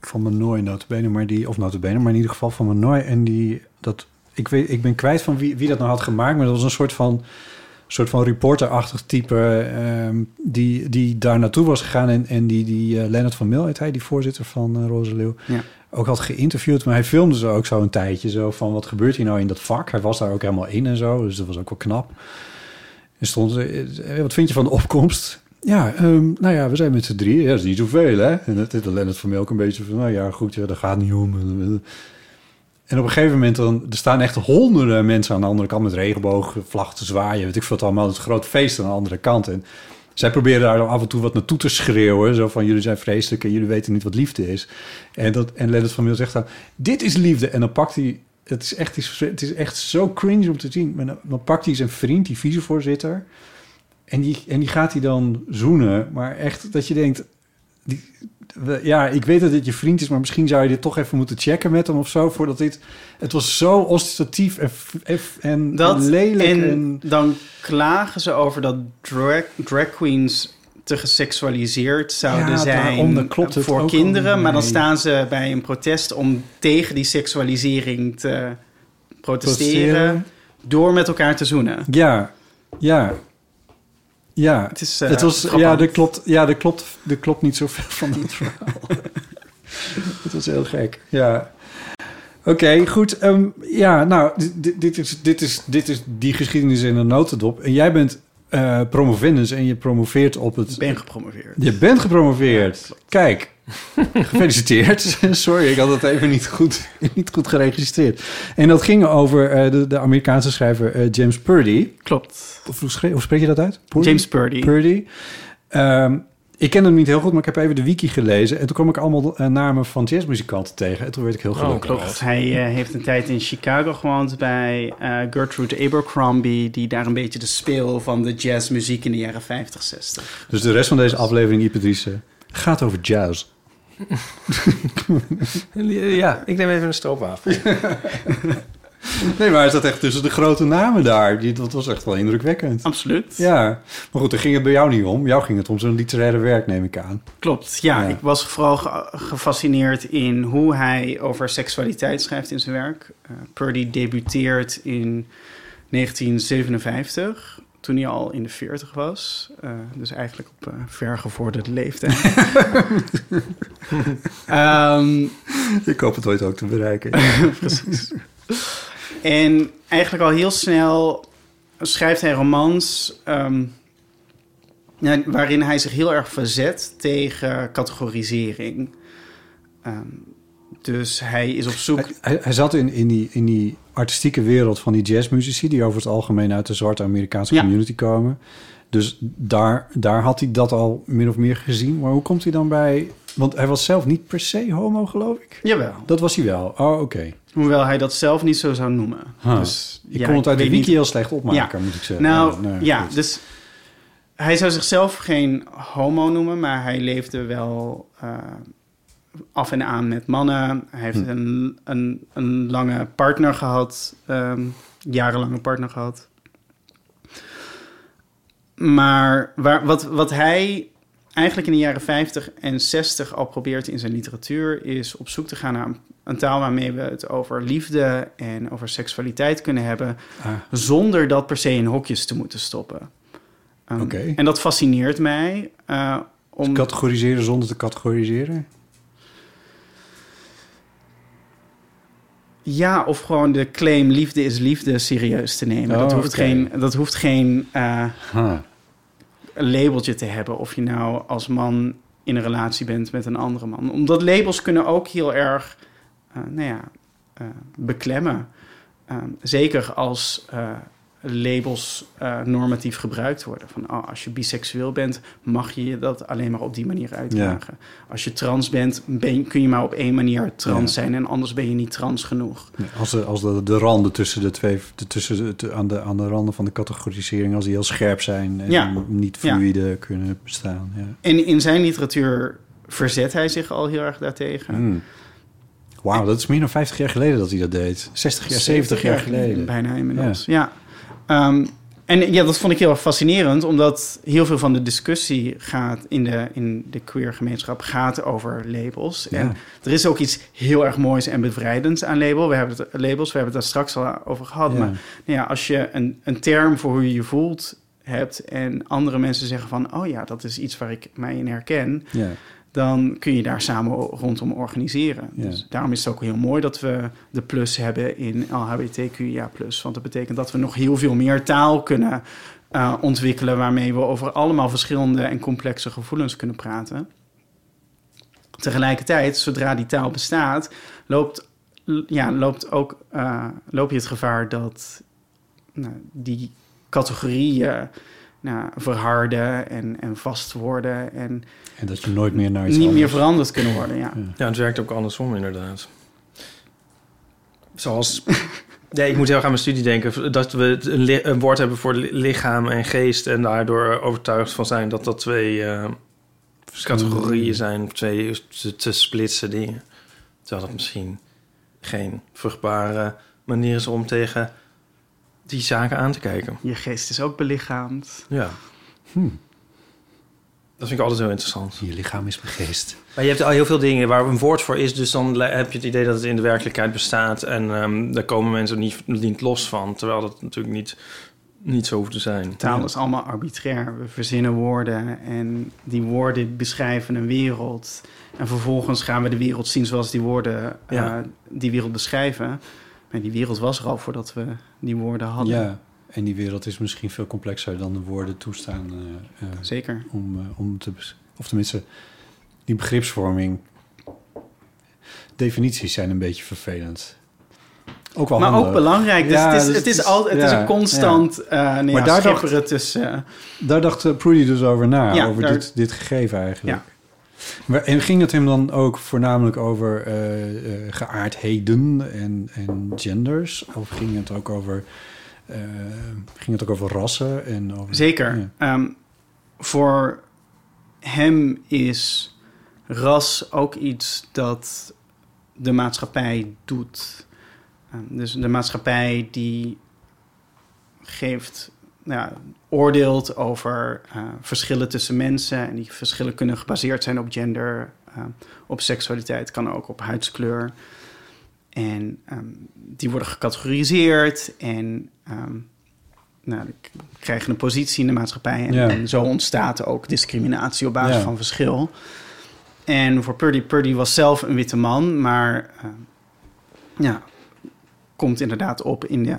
van Manoy notabene, maar die, of notabene, maar in ieder geval van Manoy. En die, dat, ik, weet, ik ben kwijt van wie, wie dat nou had gemaakt, maar dat was een soort van, soort van reporterachtig type ehm, die, die daar naartoe was gegaan. En, en die, die eh, Leonard van Mil, heet hij, die voorzitter van Leeuw, Ja. ook had geïnterviewd. Maar hij filmde ze ook zo een tijdje, zo van wat gebeurt hier nou in dat vak? Hij was daar ook helemaal in en zo, dus dat was ook wel knap. En stond, eh, wat vind je van de opkomst? Ja, ehm, nou ja, we zijn met z'n drieën. Ja, dat is niet zoveel, hè? En het is Lennart van Melk een beetje van... nou ja, goed, ja, dat gaat niet om. En op een gegeven moment... Dan, er staan echt honderden mensen aan de andere kant... met regenboogvlag te zwaaien. Weet ik veel allemaal. Het een groot feest aan de andere kant. En zij proberen daar dan af en toe wat naartoe te schreeuwen. Zo van, jullie zijn vreselijk en jullie weten niet wat liefde is. En, dat, en Lennart van Melk zegt dan... dit is liefde. En dan pakt hij... Het is echt, het is echt zo cringe om te zien. Maar dan, dan pakt hij zijn vriend, die vicevoorzitter... En die, en die gaat hij dan zoenen. Maar echt dat je denkt... Die, ja, ik weet dat dit je vriend is... maar misschien zou je dit toch even moeten checken met hem of zo... voordat dit... Het was zo ostentatief en, en, Dat, en lelijk. en, En, dan klagen ze over dat drag, drag queens te geseksualiseerd zouden Ja, zijn klopt voor kinderen. Maar dan staan ze bij een protest om tegen die seksualisering te protesteren... Protesteren. door met elkaar te zoenen. ja, ja. Ja, Het is, eh, het was, ja, er klopt, ja, er klopt, er klopt niet zoveel van dat verhaal. [LAUGHS] het was heel gek, ja. Oké, goed. ehm, ja, nou, dit- dit, is, dit, is, dit is die geschiedenis in een notendop. En jij bent eh promovendus en je promoveert op het... Ik ben gepromoveerd. Je bent gepromoveerd. Kijk, [LAUGHS] gefeliciteerd. [LAUGHS] Sorry, ik had het even niet goed, niet goed geregistreerd. En dat ging over eh, de, de Amerikaanse schrijver eh, James Purdy. Klopt. Of hoe, spreek je dat uit? James Purdy. Purdy. Ehm, ik ken hem niet heel goed, maar ik heb even de wiki gelezen. En toen kwam ik allemaal eh, namen van jazzmuzikanten tegen. En toen werd ik heel Oh, gelukkig. klopt. Hij heeft een tijd in Chicago gewoond bij Gertrude Abercrombie... die daar een beetje de speel van de jazzmuziek in de jaren 50, 60. Dus de rest van deze aflevering, Ipatrice, gaat over jazz. [LAUGHS] Ja, ik neem even een stroopwafel. Nee, maar hij zat echt tussen de grote namen daar. Die, dat was echt wel indrukwekkend. Absoluut. Ja, maar goed, daar ging het bij jou niet om. Jou ging het om zo'n literaire werk, neem ik aan. Klopt, ja. Ja. Ik was vooral ge- gefascineerd in hoe hij over seksualiteit schrijft in zijn werk. Eh, Purdy debuteert in 1957, toen hij al in de 40 was. Eh, dus eigenlijk op uh, vergevorderde leeftijd. [LAUGHS] Ehm, Ik hoop het ooit ook te bereiken. [LAUGHS] Precies. En eigenlijk al heel snel schrijft hij romans ehm, waarin hij zich heel erg verzet tegen categorisering. Ehm, dus hij is op zoek. Hij, hij, hij zat in, in, die, in die artistieke wereld van die jazzmuzici... die over het algemeen uit de zwarte Amerikaanse Ja. community komen. Dus daar, daar had hij dat al min of meer gezien. Maar hoe komt hij dan bij... Want hij was zelf niet per se homo, geloof ik. Jawel. Dat was hij wel. Oh, oké. Hoewel hij dat zelf niet zo zou noemen. Huh. Dus, Ik ja, kon het uit de wiki heel slecht opmaken, moet ik zeggen. Nou, Ja, nee, ja, goed. dus hij zou zichzelf geen homo noemen, maar hij leefde wel eh, af en aan met mannen. Hij heeft Hm. een, een, een lange partner gehad, ehm, jarenlange partner gehad. Maar waar, wat, wat hij eigenlijk in de jaren 50 en 60 al probeert in zijn literatuur, is op zoek te gaan naar een, taal waarmee we het over liefde en over seksualiteit kunnen hebben, Ah. zonder dat per se in hokjes te moeten stoppen. Oké. En dat fascineert mij. eh, om... Categoriseren zonder te categoriseren? Ja, of gewoon de claim liefde is liefde serieus te nemen. Oh, dat, hoeft oké. geen, dat hoeft geen eh, Huh. labeltje te hebben. Of je nou als man in een relatie bent met een andere man. Omdat labels kunnen ook heel erg, eh, nou ja, eh, beklemmen. Eh, zeker als labels eh, normatief gebruikt worden. Van oh, als je biseksueel bent, mag je je dat alleen maar op die manier uitdragen. Als je trans bent, ben, kun je maar op één manier trans Ja. zijn en anders ben je niet trans genoeg. Als, de, als de, de randen tussen de twee, de, tussen de, te- aan, de, aan de randen van de categorisering, als die heel scherp zijn en Ja. niet fluide kunnen bestaan. Ja. En in zijn literatuur verzet hij zich al heel erg daartegen. Hmm. Wauw, dat is meer dan 50 jaar geleden dat hij dat deed. 60 jaar, 70 jaar geleden. Bijna inmiddels, ja. Ehm, en ja, dat vond ik heel erg fascinerend, omdat heel veel van de discussie gaat in de, in de queer gemeenschap gaat over labels. Ja. En er is ook iets heel erg moois en bevrijdends aan label. We hebben het, labels, we hebben het daar straks al over gehad. Ja. Maar nou ja, als je een, een term voor hoe je je voelt hebt en andere mensen zeggen van, oh ja, dat is iets waar ik mij in herken, Ja. Dan kun je daar samen rondom organiseren. Ja. Dus daarom is het ook heel mooi dat we de plus hebben in LHBTQIA+. Want dat betekent dat we nog heel veel meer taal kunnen eh, ontwikkelen... waarmee we over allemaal verschillende en complexe gevoelens kunnen praten. Tegelijkertijd, zodra die taal bestaat, loopt, ja, loopt ook, eh, loop je het gevaar dat nou, die categorieën nou, verharden en, en vast worden... en En dat je nooit meer naar iets niet meer veranderd kunnen worden, ja. Ja, het werkt ook andersom inderdaad. Zoals... [LAUGHS] Nee, ik moet heel erg aan mijn studie denken. Dat we een, woord hebben voor li- lichaam en geest... en daardoor overtuigd van zijn dat dat twee eh, categorieën zijn... twee te, te splitsen dingen. Terwijl dat misschien geen vruchtbare manier is om tegen die zaken aan te kijken. Je geest is ook belichaamd. Ja. Hmm. Dat vind ik altijd heel interessant. Je lichaam is mijn geest. Maar je hebt al heel veel dingen waar een woord voor is, dus dan heb je het idee dat het in de werkelijkheid bestaat en ehm, daar komen mensen niet, niet los van, terwijl dat natuurlijk niet, niet zo hoeft te zijn. Taal is allemaal arbitrair. We verzinnen woorden en die woorden beschrijven een wereld. En vervolgens gaan we de wereld zien zoals die woorden eh, die wereld beschrijven. Maar die wereld was er al voordat we die woorden hadden. Ja, en die wereld is misschien veel complexer dan de woorden toestaan. eh, eh, Zeker. Om, eh, om te, of tenminste, die begripsvorming. Definities zijn een beetje vervelend. Ook wel maar handig. ook belangrijk. Dus Ja, het, is, dus het, is al, het is ja, een constant ja. eh nee, Maar ja, daar dacht- tussen... Daar dacht Prudy dus over na, Ja, over daar- dit, dit gegeven eigenlijk. Maar, en ging het hem dan ook voornamelijk over eh, eh, geaardheden en, en genders? Of ging het ook over, eh, ging het ook over rassen? En over, Zeker. Ja. Ehm, voor hem is ras ook iets dat de maatschappij doet. Ehm, dus de maatschappij die geeft, ja, oordeelt over eh, verschillen tussen mensen. En die verschillen kunnen gebaseerd zijn op gender, eh, op seksualiteit, kan ook op huidskleur. En ehm, die worden gecategoriseerd en ehm, nou, krijgen een positie in de maatschappij. En, Ja. en zo ontstaat ook discriminatie op basis Ja. van verschil. En voor Purdy, Purdy was zelf een witte man, maar eh, ja, komt inderdaad op in de...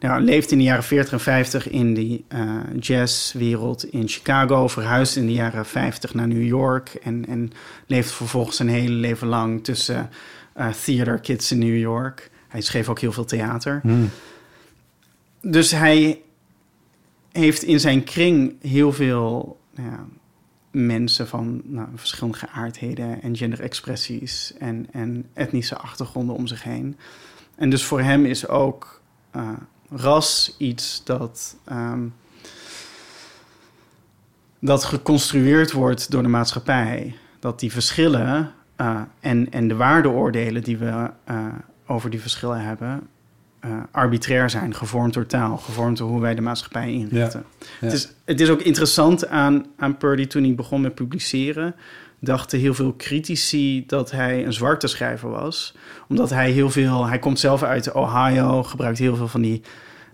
Nou, leeft in de jaren 40 en 50 in die eh, jazzwereld in Chicago. Verhuisd in de jaren 50 naar New York. En, en leeft vervolgens zijn hele leven lang tussen eh theater kids in New York. Hij schreef ook heel veel theater. Hmm. Dus hij heeft in zijn kring heel veel nou ja, mensen van nou, verschillende geaardheden en genderexpressies en, en etnische achtergronden om zich heen. En dus voor hem is ook eh, ras iets dat, ehm, dat geconstrueerd wordt door de maatschappij. Dat die verschillen eh, en, en de waardeoordelen die we eh, over die verschillen hebben, eh, arbitrair zijn, gevormd door taal, gevormd door hoe wij de maatschappij inrichten. Ja. Het, is, het is ook interessant aan, aan Purdy toen hij begon met publiceren. Dachten heel veel critici dat hij een zwarte schrijver was. Omdat hij heel veel. Hij komt zelf uit Ohio, gebruikt heel veel van die.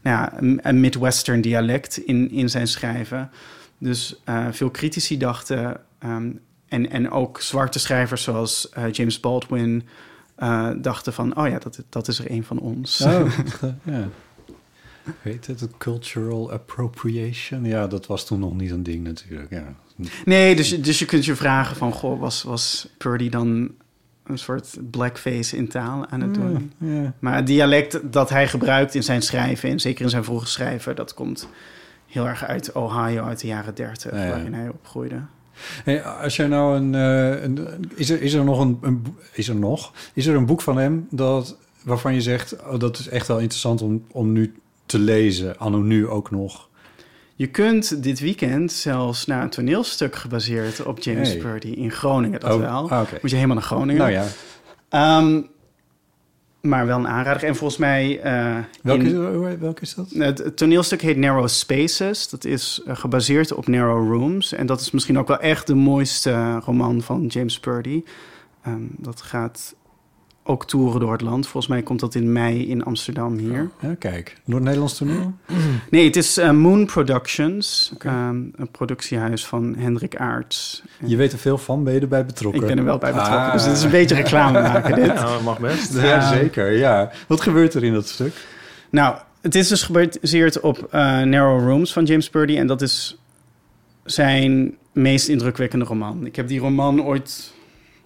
Nou ja, Midwestern dialect in, in zijn schrijven. Dus eh, veel critici dachten. ehm, en, en ook zwarte schrijvers zoals eh, James Baldwin. Eh, dachten van: oh ja, dat, dat is er een van ons. Oh, [LAUGHS] ja. Weet het, cultural appropriation? Ja, dat was toen nog niet een ding natuurlijk. Ja. Nee, dus, je- dus je kunt je vragen van... Goh, was, was Purdy dan een soort blackface in taal aan het doen? Ja, ja. Maar het dialect dat hij gebruikt in zijn schrijven... en zeker in zijn vroege schrijven... dat komt heel erg uit Ohio uit de jaren dertig... Waarin hij opgroeide. Hey, als jij nou een, eh, een is er is er nog een, is er nog is er een boek van hem dat waarvan je zegt oh, dat is echt wel interessant om, om nu te lezen anno nu ook nog. Je kunt dit weekend zelfs naar een toneelstuk gebaseerd op James Hey. Purdy in Groningen. Dat Oh, wel. ah. Moet je helemaal naar Groningen. Nou ja, Ehm, maar wel een aanrader. En volgens mij... eh, welke, in- welke is dat? Het, het toneelstuk heet Narrow Spaces. Dat is eh, gebaseerd op Narrow Rooms. En dat is misschien ook wel echt de mooiste roman van James Purdy. Ehm, dat gaat ook toeren door het land. Volgens mij komt dat in mei in Amsterdam hier. Ja, kijk, Noord-Nederlands toneel. Nee, het is eh, Moon Productions. ehm, een productiehuis van Hendrik Aarts. Je weet er veel van, ben je erbij betrokken? Ik ben er wel bij betrokken. Ah. Dus het is een beetje reclame [LAUGHS] maken dit. Ja, mag best. Ja, zeker, ja. Wat gebeurt er in dat stuk? Nou, het is dus gebaseerd op eh, Narrow Rooms van James Purdy. En dat is zijn meest indrukwekkende roman. Ik heb die roman ooit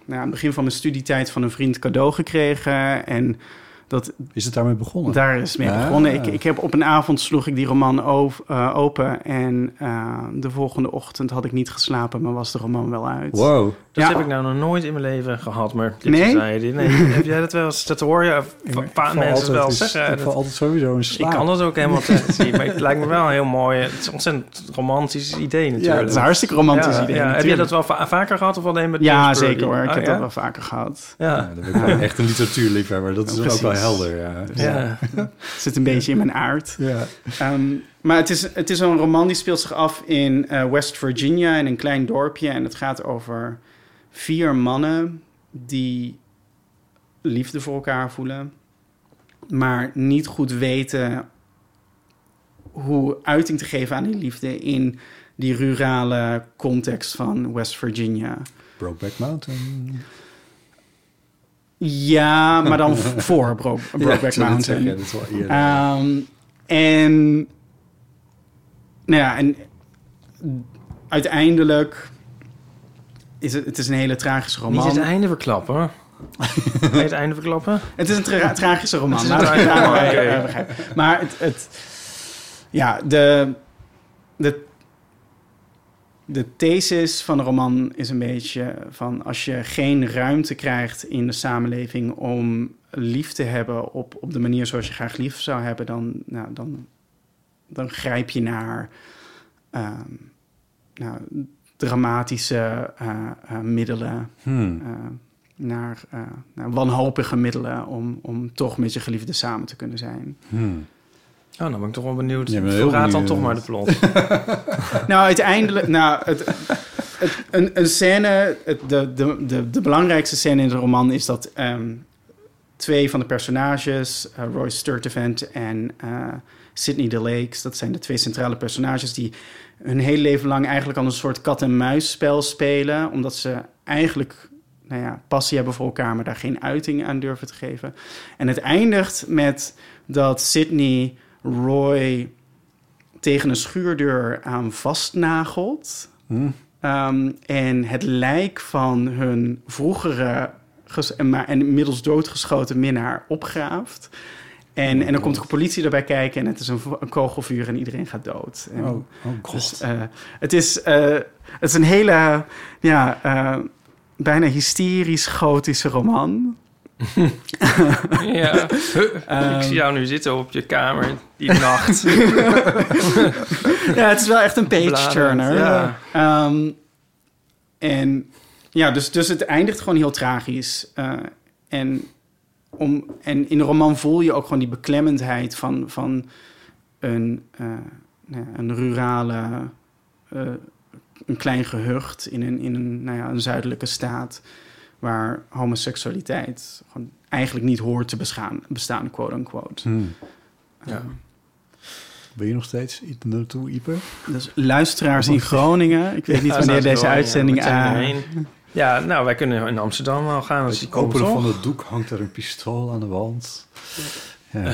nou, aan het begin van mijn studietijd van een vriend cadeau gekregen. En dat, Is het daarmee begonnen? daar is het mee Ah. begonnen. Ik, ik heb op een avond sloeg ik die roman eh, open. En eh, de volgende ochtend had ik niet geslapen, maar was de roman wel uit. Wow. Dat Ja. heb ik nou nog nooit in mijn leven gehad, maar dit Nee? zei. Nee, [LAUGHS] heb jij dat wel eens? Dat hoor je een paar mensen wel zeggen. Ik val Dat- altijd sowieso in ik slaap. kan dat ook helemaal te [LAUGHS] zien, maar het lijkt me wel een heel mooi... Het is een ontzettend romantisch idee natuurlijk. Ja, het is een hartstikke romantisch Ja, idee. ja. Heb je natuurlijk. dat wel va- vaker gehad of alleen met Ja, zeker hoor. Ik Oh, heb ja? dat wel vaker gehad. Ja. Ja, dan ben ik wel echt een literatuurliefhebber. Dat is Ja, ook wel. Helder, ja. [LAUGHS] Zit een beetje in mijn aard. Ja. Ehm, maar het is, het is een roman die speelt zich af in eh, West Virginia, in een klein dorpje. En het gaat over vier mannen die liefde voor elkaar voelen, maar niet goed weten hoe uiting te geven aan die liefde in die rurale context van West Virginia. Brokeback Mountain. Ja, maar dan [LAUGHS] voor Bro Brokeback net Mountain. zeggen, dat is wel eerder. Ehm, en, nou ja, en uiteindelijk is het, het is een hele tragische Niet roman. het einde verklappen. [LAUGHS] Het einde verklappen? Het is een tra- tragische roman. [LAUGHS] Het is een laten we het tragische daar roman, maar, oké. eh, begrijpen. Maar het, het, ja, de, de, de thesis van de roman is een beetje van als je geen ruimte krijgt in de samenleving om lief te hebben op, op de manier zoals je graag lief zou hebben, dan, nou, dan, dan grijp je naar ehm, nou, dramatische eh, eh, middelen Hmm. eh, naar, naar wanhopige middelen om, om toch met je geliefde samen te kunnen zijn. Hmm. Oh, dan ben ik toch wel benieuwd. Ja, Verraad dan benieuwd. toch maar de plot. [LAUGHS] nou, uiteindelijk, nou, het, het, een, een scène, het, de, de, de, de belangrijkste scène in de roman is dat ehm, twee van de personages, eh, Roy Sturtevant en eh Sidney DeLakes, dat zijn de twee centrale personages die hun hele leven lang eigenlijk al een soort kat-en-muisspel spelen, omdat ze eigenlijk nou ja, passie hebben voor elkaar, maar daar geen uiting aan durven te geven. En het eindigt met dat Sidney Roy tegen een schuurdeur aan vastnagelt. Hmm. Ehm, en het lijk van hun vroegere maar en inmiddels doodgeschoten minnaar opgraaft. En, en dan komt de politie erbij kijken en het is een kogelvuur en iedereen gaat dood. En, Oh, oh god. dus, eh, het, is, eh, het is een hele, ja, eh, bijna hysterisch gotische roman. [LAUGHS] Ja, ik zie jou nu zitten op je kamer die nacht. [LAUGHS] ja, het is wel echt een page-turner. Ja. Ehm, en ja, dus, dus het eindigt gewoon heel tragisch. Eh, en, om, en in de roman voel je ook gewoon die beklemmendheid van, van een, eh, nou een rurale, eh, een klein gehucht in een, in een, nou ja, een zuidelijke staat. Waar homoseksualiteit gewoon eigenlijk niet hoort te bestaan, bestaan quote-unquote. Hmm. Ja. Ben je nog steeds iets naartoe, Ipe? Dus luisteraars in [LAUGHS] Groningen. Ik weet niet wanneer deze uitzending aan. Ja, nou, wij kunnen in Amsterdam wel gaan. Als die Het openen komt, van het doek hangt er een pistool aan de wand. Ja.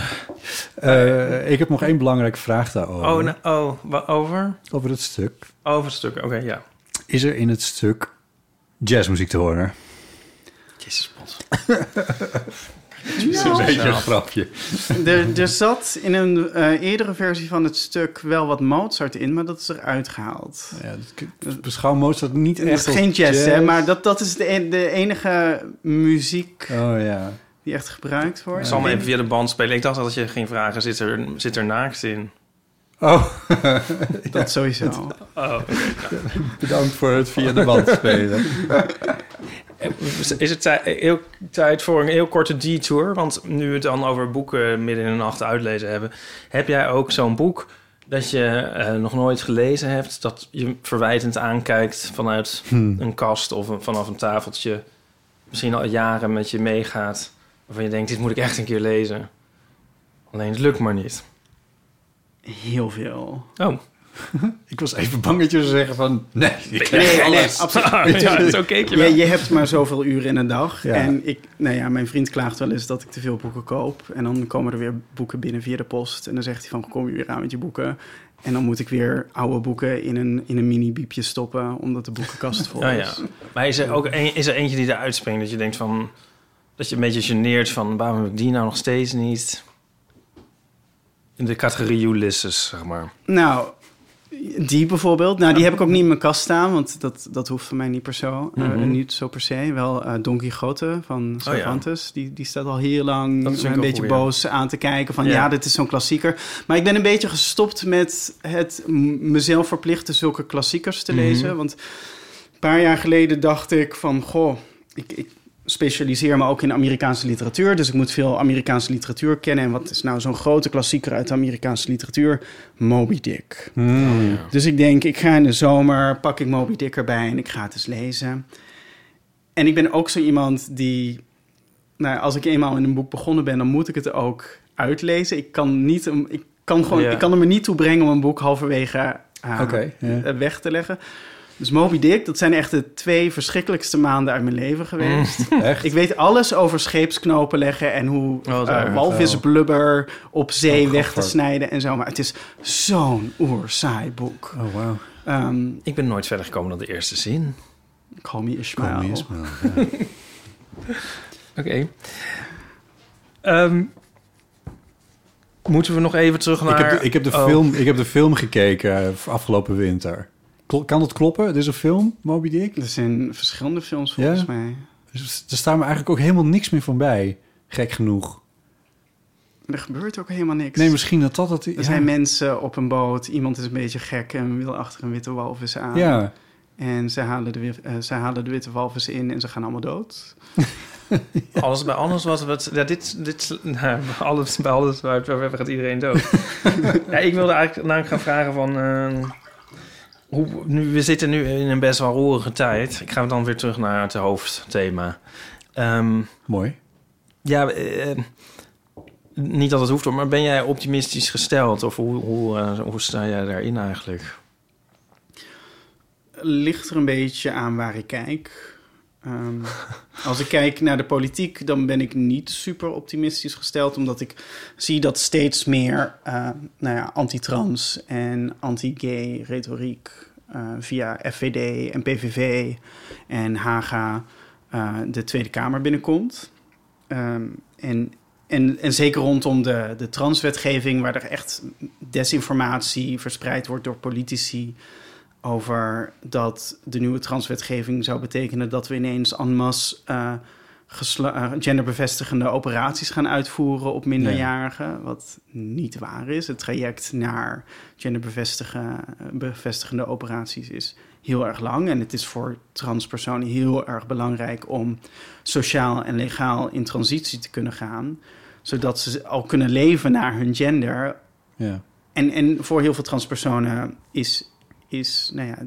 Eh, ik heb nog één belangrijke vraag daarover. Oh, nou, oh, over? Over het stuk. Over het stuk, oké, ja. Is er in het stuk jazzmuziek te horen? Jezus, is een beetje een grapje. Er, er zat in een eh, eerdere versie van het stuk wel wat Mozart in, maar dat is eruit gehaald. Ja, dat, beschouw Mozart niet Het echt is als geen jazz, hè, maar dat, dat is de, en- de enige muziek Oh ja. die echt gebruikt wordt. Ik zal me even via de band spelen. Ik dacht dat je ging vragen, zit er, zit er naakt in? Oh. [LAUGHS] Dat sowieso. Oh, oké. Bedankt voor het via de band spelen. Is het heel, tijd voor een heel korte detour? Want nu we het dan over boeken midden in de nacht uitlezen hebben... heb jij ook zo'n boek dat je eh, nog nooit gelezen hebt... dat je verwijtend aankijkt vanuit Hmm. een kast of een- vanaf een tafeltje... misschien al jaren met je meegaat... waarvan je denkt, dit moet ik echt een keer lezen. Alleen het lukt maar niet. Heel veel. Oh. [LAUGHS] Ik was even bang dat je zou zeggen van... Nee, ik Nee, absoluut. [LAUGHS] Ja, zo keek je wel. je hebt maar zoveel uren in een dag. Ja. En ik, nou ja, mijn vriend klaagt wel eens dat ik te veel boeken koop. En dan komen er weer boeken binnen via de post. En dan zegt hij van, kom je weer aan met je boeken. En dan moet ik weer oude boeken in een, in een mini-biepje stoppen... omdat de boekenkast vol [LAUGHS] is. ja. Maar is er ook een, is er eentje die eruit springt dat je denkt van... dat je een beetje geneert van... waarom heb ik die nou nog steeds niet? In de categorie Ulysses, zeg maar. Nou, die bijvoorbeeld. Nou, die heb ik ook niet in mijn kast staan, want dat, dat hoeft voor mij niet per se. eh, Mhm. niet zo per se. Wel eh Don Quixote van Oh ja. Cervantes. die, die staat al heel lang een wel beetje boos aan te kijken. Van Ja. ja, dit is zo'n klassieker. Maar ik ben een beetje gestopt met het mezelf verplichten zulke klassiekers te Mhm. lezen. Want een paar jaar geleden dacht ik van... Goh, ik, ik specialiseer me ook in Amerikaanse literatuur. Dus ik moet veel Amerikaanse literatuur kennen. En wat is nou zo'n grote klassieker uit de Amerikaanse literatuur? Moby Dick. Hmm. Dus ik denk, ik ga in de zomer, pak ik Moby Dick erbij en ik ga het eens lezen. En ik ben ook zo iemand die, nou, als ik eenmaal in een boek begonnen ben, dan moet ik het ook uitlezen. Ik kan, niet, ik kan, gewoon, Ja. ik kan er me niet toe brengen om een boek halverwege eh, eh, weg te leggen. Dus Moby Dick, dat zijn echt de twee verschrikkelijkste maanden uit mijn leven geweest. Echt? Ik weet alles over scheepsknopen leggen en hoe Oh, eh, walvisblubber op zee Oh, weg te snijden en zo. Maar het is zo'n oerzaai boek. Oh, wauw. Ehm Ik ben nooit verder gekomen dan de eerste zin. Call me Ishmael. Ja. [LAUGHS] Oké. Ehm, moeten we nog even terug naar... Ik heb de, ik heb de, Oh. film, ik heb de film gekeken eh, afgelopen winter. Kan dat kloppen? Het is een film, Moby Dick? Er zijn verschillende films volgens Ja? mij. Dus er staat me eigenlijk ook helemaal niks meer van bij. Gek genoeg. Er gebeurt ook helemaal niks. Nee, misschien dat dat het... Er ja. zijn mensen op een boot. Iemand is een beetje gek en wil achter een witte walvis aan. Ja. En ze halen, de, eh, ze halen de witte walvis in en ze gaan allemaal dood. [LAUGHS] Alles bij alles wat... wat ja, dit, dit, nou, alles, bij alles waar waar gaat iedereen dood. [LAUGHS] ja, ik wilde eigenlijk namelijk gaan vragen van... eh, hoe, nu, we zitten nu in een best wel roerige tijd. Ik ga dan weer terug naar het hoofdthema. Ehm, Mooi. ja, eh, niet dat het hoeft, hoor, maar ben jij optimistisch gesteld? Of hoe, hoe, eh, hoe sta jij daarin eigenlijk? Ligt er een beetje aan waar ik kijk. Ehm, als ik kijk naar de politiek, dan ben ik niet super optimistisch gesteld. Omdat ik zie dat steeds meer eh, nou ja, anti-trans en anti-gay retoriek eh, via FVD en PVV en Haga eh, de Tweede Kamer binnenkomt. Ehm, en, en, en zeker rondom de, de transwetgeving, waar er echt desinformatie verspreid wordt door politici over dat de nieuwe transwetgeving zou betekenen dat we ineens en masse uh, genderbevestigende operaties gaan uitvoeren op minderjarigen, wat niet waar is. Het traject naar genderbevestigende operaties is heel erg lang en het is voor transpersonen heel erg belangrijk om sociaal en legaal in transitie te kunnen gaan zodat ze al kunnen leven naar hun gender. Ja. En, en voor heel veel transpersonen is, is nou ja,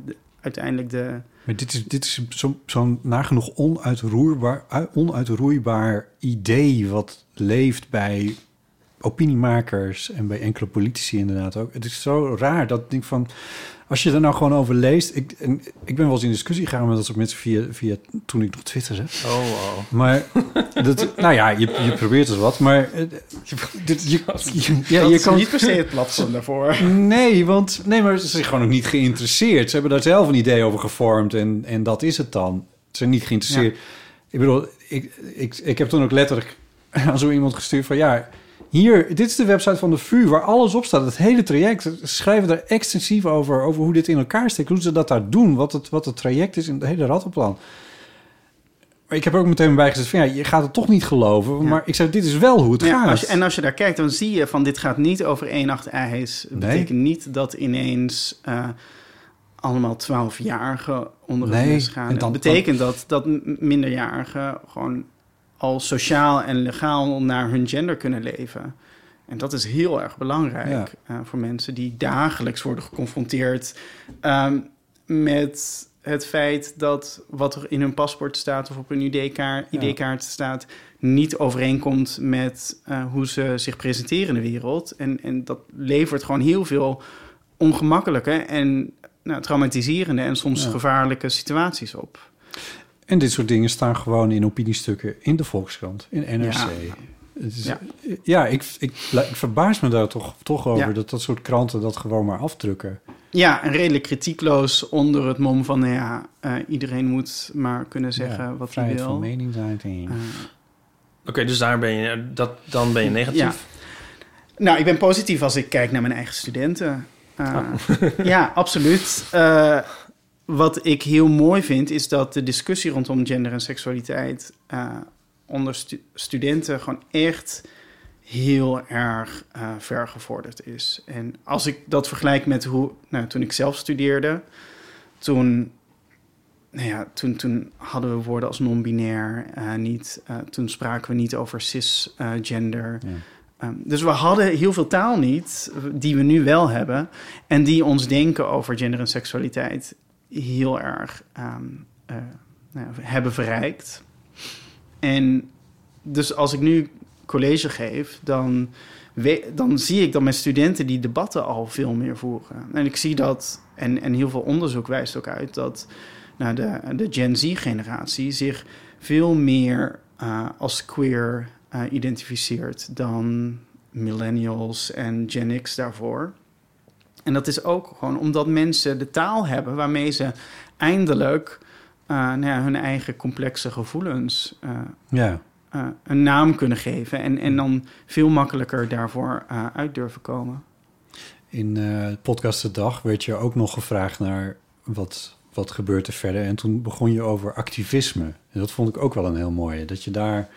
uiteindelijk de... Maar dit is, dit is zo'n zo nagenoeg onuitroerbaar, onuitroeibaar idee... wat leeft bij opiniemakers en bij enkele politici inderdaad ook. Het is zo raar dat ik denk van als je er nou gewoon over leest... Ik, en, ik ben wel eens in discussie gegaan met dat soort mensen via, via toen ik nog twitterde. Oh, wow. Maar, [LAUGHS] dat, nou ja, je, je probeert dus wat, maar... eh, dit, je, je, ja, je kan niet per se het platform daarvoor. [LAUGHS] Nee, want nee, maar ze zijn gewoon ook niet geïnteresseerd. Ze hebben daar zelf een idee over gevormd en, en dat is het dan. Ze zijn niet geïnteresseerd. Ik bedoel, ik, ik, ik heb toen ook letterlijk [LAUGHS] aan zo iemand gestuurd van... ja, hier, dit is de website van de VU waar alles op staat. Het hele traject. Ze schrijven er extensief over, over hoe dit in elkaar steekt. Hoe ze dat daar doen, wat het, wat het traject is in het hele rattenplan. Maar ik heb er ook meteen bij gezegd van ja, je gaat het toch niet geloven. Maar ik zei, dit is wel hoe het Ja, gaat. als je, en als je daar kijkt, dan zie je van dit gaat niet over één nacht ijs. Nee. betekent niet dat ineens eh, allemaal twaalfjarigen onder het Nee, gaan. en dan- het betekent dat, dat minderjarigen gewoon al sociaal en legaal naar hun gender kunnen leven. En dat is heel erg belangrijk Ja. eh, voor mensen die dagelijks worden geconfronteerd ehm, met het feit dat wat er in hun paspoort staat of op hun ID-kaart staat, niet overeenkomt met eh, hoe ze zich presenteren in de wereld. En, en dat levert gewoon heel veel ongemakkelijke en nou, traumatiserende en soms Ja. gevaarlijke situaties op. En dit soort dingen staan gewoon in opiniestukken in de Volkskrant, in NRC. Ja. Het is, Ja. ja, ik, ik, ik verbaas me daar toch, toch over Ja. dat dat soort kranten dat gewoon maar afdrukken. Ja, en redelijk kritiekloos onder het mom van, nou ja, eh, iedereen moet maar kunnen zeggen Ja, wat hij vrijheid wil. van meningsuiting. Eh, Oké, dus daar ben je, dat, dan ben je negatief. Ja. Nou, ik ben positief als ik kijk naar mijn eigen studenten. Eh, ja, absoluut. Wat ik heel mooi vind, is dat de discussie rondom gender en seksualiteit eh, onder stu- studenten gewoon echt heel erg eh ver gevorderd is. En als ik dat vergelijk met hoe, nou, toen ik zelf studeerde, toen, nou ja, toen, toen hadden we woorden als non-binair eh, niet. toen spraken we niet over cisgender. Ja. Ehm, dus we hadden heel veel taal niet, die we nu wel hebben. En die ons denken over gender en seksualiteit heel erg ehm, eh, nou hebben verrijkt. En dus als ik nu college geef, dan, dan zie ik dat mijn studenten die debatten al veel meer voeren. En ik zie dat, en, en heel veel onderzoek wijst ook uit, dat nou, de, de Gen Z-generatie zich veel meer eh, als queer eh, identificeert dan millennials en Gen X daarvoor. En dat is ook gewoon omdat mensen de taal hebben waarmee ze eindelijk eh, nou ja, hun eigen complexe gevoelens eh, Ja. eh, een naam kunnen geven. En, en dan veel makkelijker daarvoor uit durven komen. In podcast de dag werd je ook nog gevraagd naar wat, wat gebeurt er verder. En toen begon je over activisme. En dat vond ik ook wel een heel mooie. Dat je daar,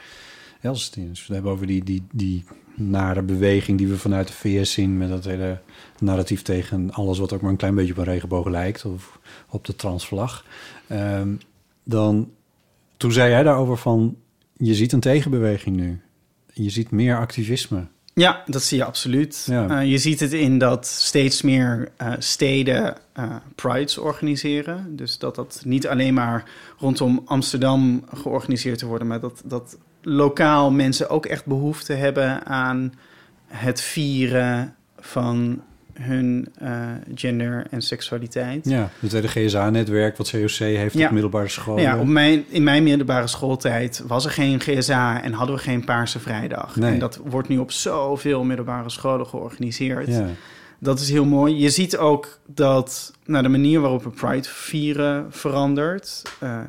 ja, als we het hebben over die, die, die nare beweging die we vanuit de VS zien... met dat hele narratief tegen alles wat ook maar een klein beetje op een regenboog lijkt... of op de transvlag. Ehm, dan, toen zei jij daarover van, je ziet een tegenbeweging nu. Je ziet meer activisme. Ja, dat zie je absoluut. Ja. Eh, je ziet het in dat steeds meer eh, steden eh, prides organiseren. Dus dat dat niet alleen maar rondom Amsterdam georganiseerd te worden, maar dat, dat lokaal mensen ook echt behoefte hebben aan het vieren van hun eh, gender en seksualiteit. Ja, het hele GSA-netwerk wat COC heeft Ja. op middelbare scholen. Ja, op mijn, in mijn middelbare schooltijd was er geen GSA en hadden we geen Paarse Vrijdag. Nee. En dat wordt nu op zoveel middelbare scholen georganiseerd. Ja. Dat is heel mooi. Je ziet ook dat nou, de manier waarop we Pride vieren verandert. Eh,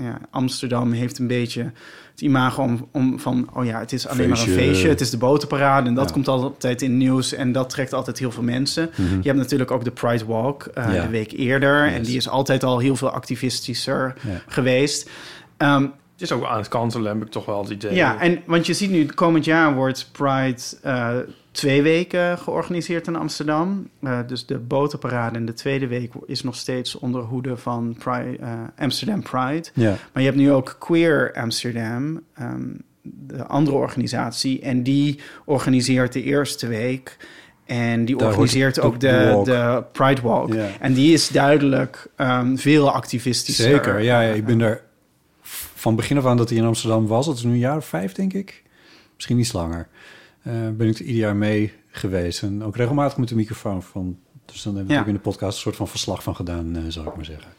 ja, Amsterdam heeft een beetje het imago om, om van... oh ja, het is alleen maar een feestje, het is de botenparade... en dat Ja. komt altijd in het nieuws en dat trekt altijd heel veel mensen. Mhm. Je hebt natuurlijk ook de Pride Walk eh, Ja. de week eerder... en die is altijd al heel veel activistischer Ja. geweest... Ehm, Het is ook aan het kantelen, heb ik toch wel het idee. ja, en want je ziet nu, komend jaar wordt Pride eh, twee weken georganiseerd in Amsterdam. Eh, dus de botenparade in de tweede week is nog steeds onder hoede van Pride, eh, Amsterdam Pride. Ja. Maar je hebt nu ook Queer Amsterdam, ehm, de andere organisatie. En die organiseert de eerste week. En die Daar organiseert ook de de, Pride Walk. Ja. En die is duidelijk ehm, veel activistischer. Zeker, ja, ja, ik ben er van begin af aan dat hij in Amsterdam was. Dat is nu een jaar of vijf, denk ik. Misschien iets langer. Eh, ben ik er ieder jaar mee geweest. En ook regelmatig met de microfoon van... Dus dan hebben we Ja. in de podcast een soort van verslag van gedaan, eh, zal ik maar zeggen.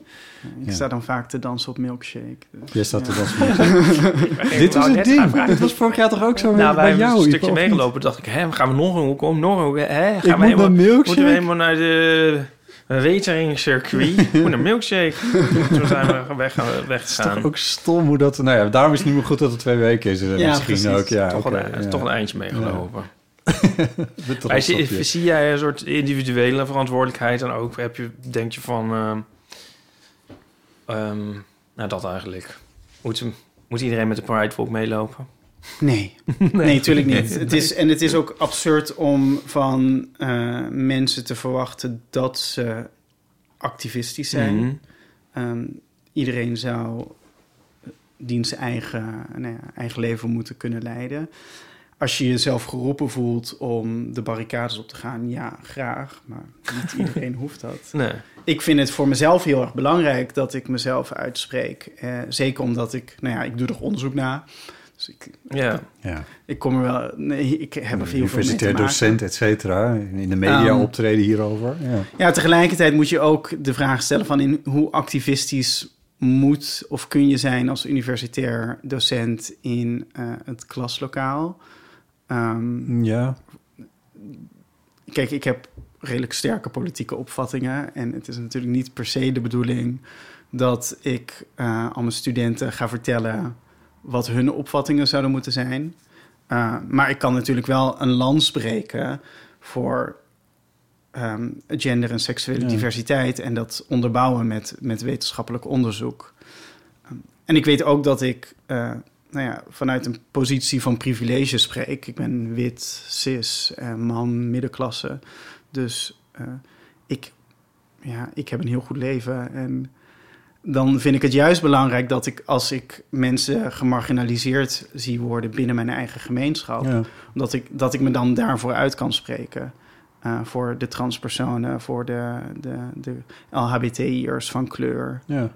Ik Ja. sta dan vaak te dansen op Milkshake. dus, Jij staat ja. te dansen. [LAUGHS] Dit was het ding. Dit was vorig jaar toch ook zo Nou, bij wij hebben jou? een stukje meegelopen. dacht ik, hè, gaan we nog een hoek om? Nog een hoek? Hè? Gaan Ik we moet helemaal, milkshake. Moeten we helemaal naar de wateringcircuit? Ik [LAUGHS] moet naar milkshake. Toen zijn we weg, Het is weggegaan. toch ook stom hoe dat... Nou ja, daarom is het niet meer goed dat het twee weken is. eh, Ja, misschien precies. ook. Ja, toch, een, ja. toch een eindje meegelopen. Maar [LAUGHS] zie, zie jij een soort individuele verantwoordelijkheid en ook heb je, denk je van, ehm, ehm, nou dat eigenlijk. Moet, moet iedereen met de Pride Walk meelopen? [LAUGHS] Nee. nee, natuurlijk niet. Het is, en het is ook absurd om van eh, mensen te verwachten dat ze activistisch zijn. Mhm. Ehm, iedereen zou dien zijn eigen, nou ja, eigen leven moeten kunnen leiden. Als je jezelf geroepen voelt om de barricades op te gaan, ja, graag. Maar niet iedereen [LAUGHS] hoeft dat. Nee. Ik vind het voor mezelf heel erg belangrijk dat ik mezelf uitspreek. Eh, zeker omdat ik, nou ja, ik doe er onderzoek na. Dus ik, Ja. Ja. ik kom er wel, nee, ik heb er veel Universitair docent, et cetera. In de media Ehm, optreden hierover. Ja. Ja, tegelijkertijd moet je ook de vraag stellen van in hoe activistisch moet of kun je zijn als universitair docent in eh, het klaslokaal. Ehm, ja. Kijk, ik heb redelijk sterke politieke opvattingen en het is natuurlijk niet per se de bedoeling dat ik eh al mijn studenten ga vertellen wat hun opvattingen zouden moeten zijn. Uh, maar ik kan natuurlijk wel een lans breken voor um, gender en seksuele Ja. diversiteit en dat onderbouwen met, met wetenschappelijk onderzoek. Um, en ik weet ook dat ik uh, nou ja, vanuit een positie van privilege spreek. Ik ben wit, cis, uh, man, middenklasse. Dus ik, ja, ik heb een heel goed leven en dan vind ik het juist belangrijk dat ik, als ik mensen gemarginaliseerd zie worden binnen mijn eigen gemeenschap, Ja. dat, ik, dat ik me dan daarvoor uit kan spreken. Uh, voor de transpersonen, voor de, de, de LHBTI'ers van kleur. Ja.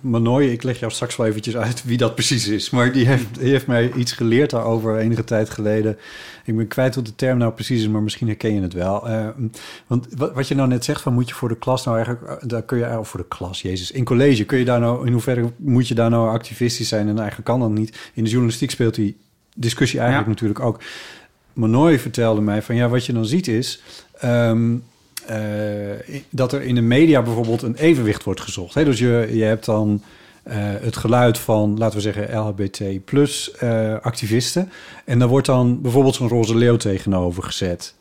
Manoy, ik leg jou straks wel eventjes uit wie dat precies is. Maar die heeft, die heeft mij iets geleerd daarover enige tijd geleden. Ik ben kwijt wat de term nou precies is, maar misschien herken je het wel. Uh, want wat, wat je nou net zegt, van moet je voor de klas nou eigenlijk... Daar kun je, of voor de klas, jezus. In college kun je daar nou... In hoeverre moet je daar nou activistisch zijn? En eigenlijk kan dat niet. In de journalistiek speelt die discussie eigenlijk ja. natuurlijk ook. Manoy vertelde mij van ja, wat je dan ziet is... Um, uh, dat er in de media bijvoorbeeld een evenwicht wordt gezocht. Hè? Dus je, je hebt dan uh, het geluid van, laten we zeggen, LHBT plus uh, activisten. En daar wordt dan bijvoorbeeld zo'n roze leeuw tegenover gezet.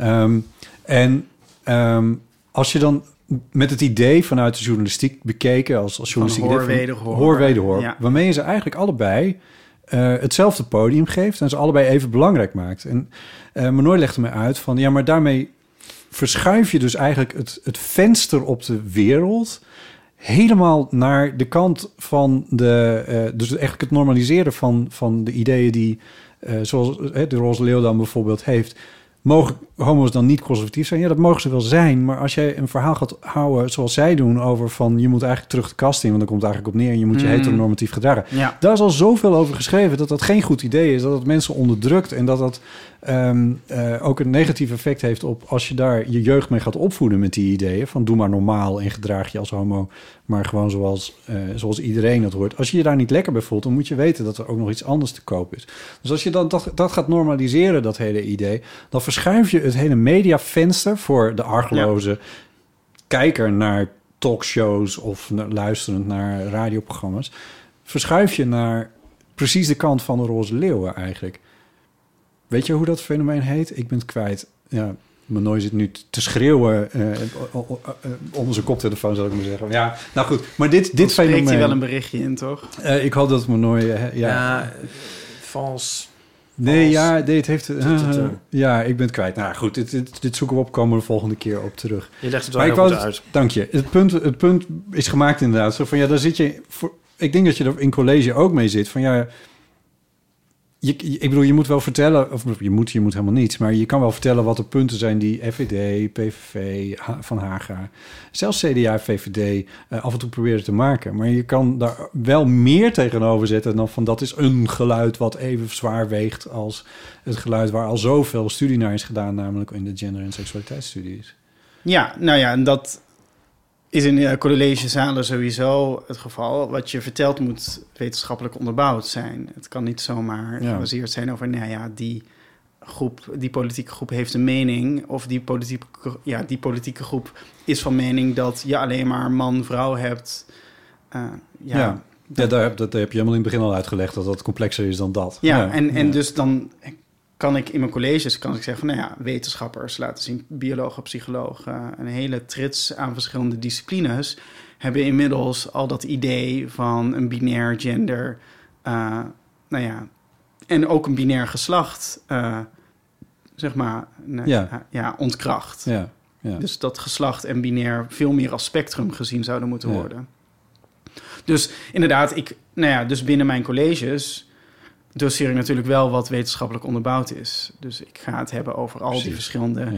Um, en um, als je dan met het idee vanuit de journalistiek bekeken, als, als journalistiek hoor, wederhoor. hoor, wederhoor ja. waarmee je ze eigenlijk allebei uh, hetzelfde podium geeft en ze allebei even belangrijk maakt. En uh, Manoy legde me uit van, ja, maar daarmee verschuif je dus eigenlijk het, het venster op de wereld helemaal naar de kant van de, uh, dus eigenlijk het normaliseren van, van de ideeën die, uh, zoals uh, de Roze Leeuw dan bijvoorbeeld heeft. Mogen homo's dan niet conservatief zijn? Ja, dat mogen ze wel zijn. Maar als jij een verhaal gaat houden zoals zij doen... over van je moet eigenlijk terug de kast in... want dan komt het eigenlijk op neer... en je moet je mm. heteronormatief gedragen. Ja. Daar is al zoveel over geschreven... dat dat geen goed idee is. Dat het mensen onderdrukt... en dat dat um, uh, ook een negatief effect heeft op... als je daar je jeugd mee gaat opvoeden met die ideeën... van doe maar normaal en gedraag je als homo... maar gewoon zoals, uh, zoals iedereen dat hoort. Als je je daar niet lekker bij voelt... dan moet je weten dat er ook nog iets anders te koop is. Dus als je dan dat, dat gaat normaliseren, dat hele idee... dan verschuif je het hele mediavenster voor de argeloze kijker naar talkshows of luisterend naar radioprogramma's, verschuif je naar precies de kant van de roze leeuwen eigenlijk. Weet je hoe dat fenomeen heet? Ik ben het kwijt. Ja, Manoy zit nu te schreeuwen eh, o- o- eh, om zijn koptelefoon, zal ik maar zeggen. Ja, nou goed. Maar dit, dit spreekt fenomeen... hij wel een berichtje in, toch? Eh, ik hoop dat eh, ja, Ja, vals. Nee, ja, dit heeft... Ja, ik ben het kwijt. Nou goed, dit, dit, dit zoeken we op, komen we de volgende keer op terug. Je legt het wel heel goed uit. Dank je. Het punt, het punt is gemaakt inderdaad. Zo van, ja, daar zit je... Voor, ik denk dat je er in college ook mee zit. Van, ja... Je, ik bedoel, je moet wel vertellen... Of je moet, je moet helemaal niets. Maar je kan wel vertellen wat de punten zijn die FVD, PVV, Van Haga... Zelfs CDA, VVD eh, af en toe proberen te maken. Maar je kan daar wel meer tegenover zetten... dan van dat is een geluid wat even zwaar weegt... als het geluid waar al zoveel studie naar is gedaan... namelijk in de gender- en seksualiteitsstudies. Ja, nou ja, en dat is in uh, collegezalen sowieso het geval. Wat je vertelt moet wetenschappelijk onderbouwd zijn. Het kan niet zomaar Ja. gebaseerd zijn over, nou ja, die groep, die politieke groep heeft een mening. Of die politieke, ja, die politieke groep is van mening dat je alleen maar man-vrouw hebt. Uh, ja, Ja, ja daar, heb, dat heb je helemaal in het begin al uitgelegd... dat dat complexer is dan dat. Ja, en, en ja. dus dan kan ik in mijn colleges kan ik zeggen van, nou ja, wetenschappers laten zien, biologen, psychologen, een hele trits aan verschillende disciplines hebben inmiddels al dat idee van een binair gender, uh, nou ja, en ook een binair geslacht, uh, zeg maar, nou, Ja. ja, ontkracht. Ja, ja. Dus dat geslacht en binair veel meer als spectrum gezien zouden moeten worden. Dus inderdaad, ik, nou ja, dus binnen mijn colleges doseer ik natuurlijk wel wat wetenschappelijk onderbouwd is. Dus ik ga het hebben over al die verschillende Ja.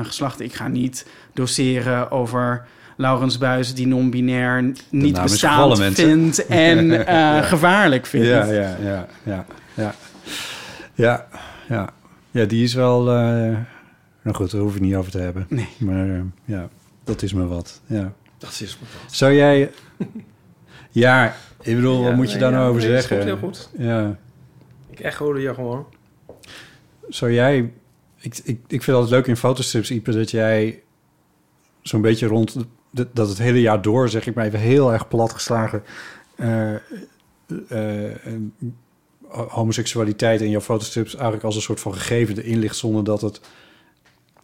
uh, geslachten. Ik ga niet doseren over Laurens Buis die non-binair niet is bestaand gevallen, vindt [LAUGHS] en uh, gevaarlijk vindt. Ja, ja, ja, ja, ja. Ja, ja. Ja, die is wel... eh, nou goed, daar hoef ik niet over te hebben. Nee. Maar eh, ja, dat is me wat. Ja. Dat is me wat. Zou jij... Ja, ik bedoel, Ja, wat moet je daar ja, nou over nee, dat zeggen? komt heel goed. Ja. Ik echode je gewoon. Zou jij... Ik, ik, ik vind het leuk in fotostrips, Ipe, dat jij zo'n beetje rond... de- dat het hele jaar door, zeg ik maar even heel erg platgeslagen... eh eh, eh, homoseksualiteit in jouw fotostrips eigenlijk als een soort van gegeven erin ligt... zonder dat het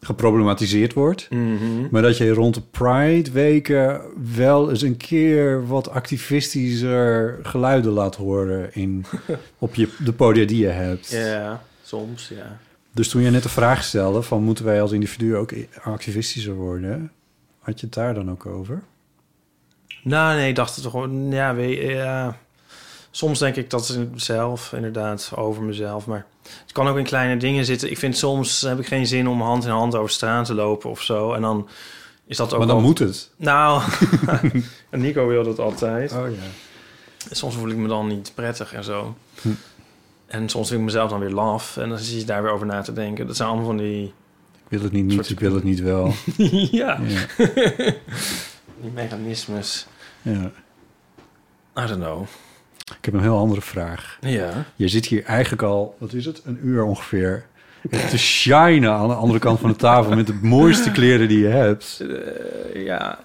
geproblematiseerd wordt. Mhm. Maar dat je rond de Pride-weken wel eens een keer wat activistischer geluiden laat horen in, [LAUGHS] op je, de podia die je hebt. Ja, soms, ja. Dus toen je net de vraag stelde van moeten wij als individu ook activistischer worden, had je het daar dan ook over? Nou, nee, ik dacht het toch gewoon... Ja, weet, je, ja, soms denk ik dat zelf, inderdaad, over mezelf. Maar het kan ook in kleine dingen zitten. Ik vind soms heb ik geen zin om hand in hand over straat te lopen of zo. En dan is dat ook Maar dan moet het. Nou, [LAUGHS] [LAUGHS] Nico wil dat altijd. Oh ja. Soms voel ik me dan niet prettig en zo. Hm. En soms vind ik mezelf dan weer laf. En dan zit je daar weer over na te denken. Dat zijn allemaal van die... Ik wil het niet, niet ik wil het niet wel. [LAUGHS] ja. Ja. die mechanismes. Ja. I don't know. Ik heb een heel andere vraag. Ja. Je zit hier eigenlijk al, wat is het, een uur ongeveer... te shinen aan de andere kant van de tafel... met de mooiste kleren die je hebt. Eh, ja.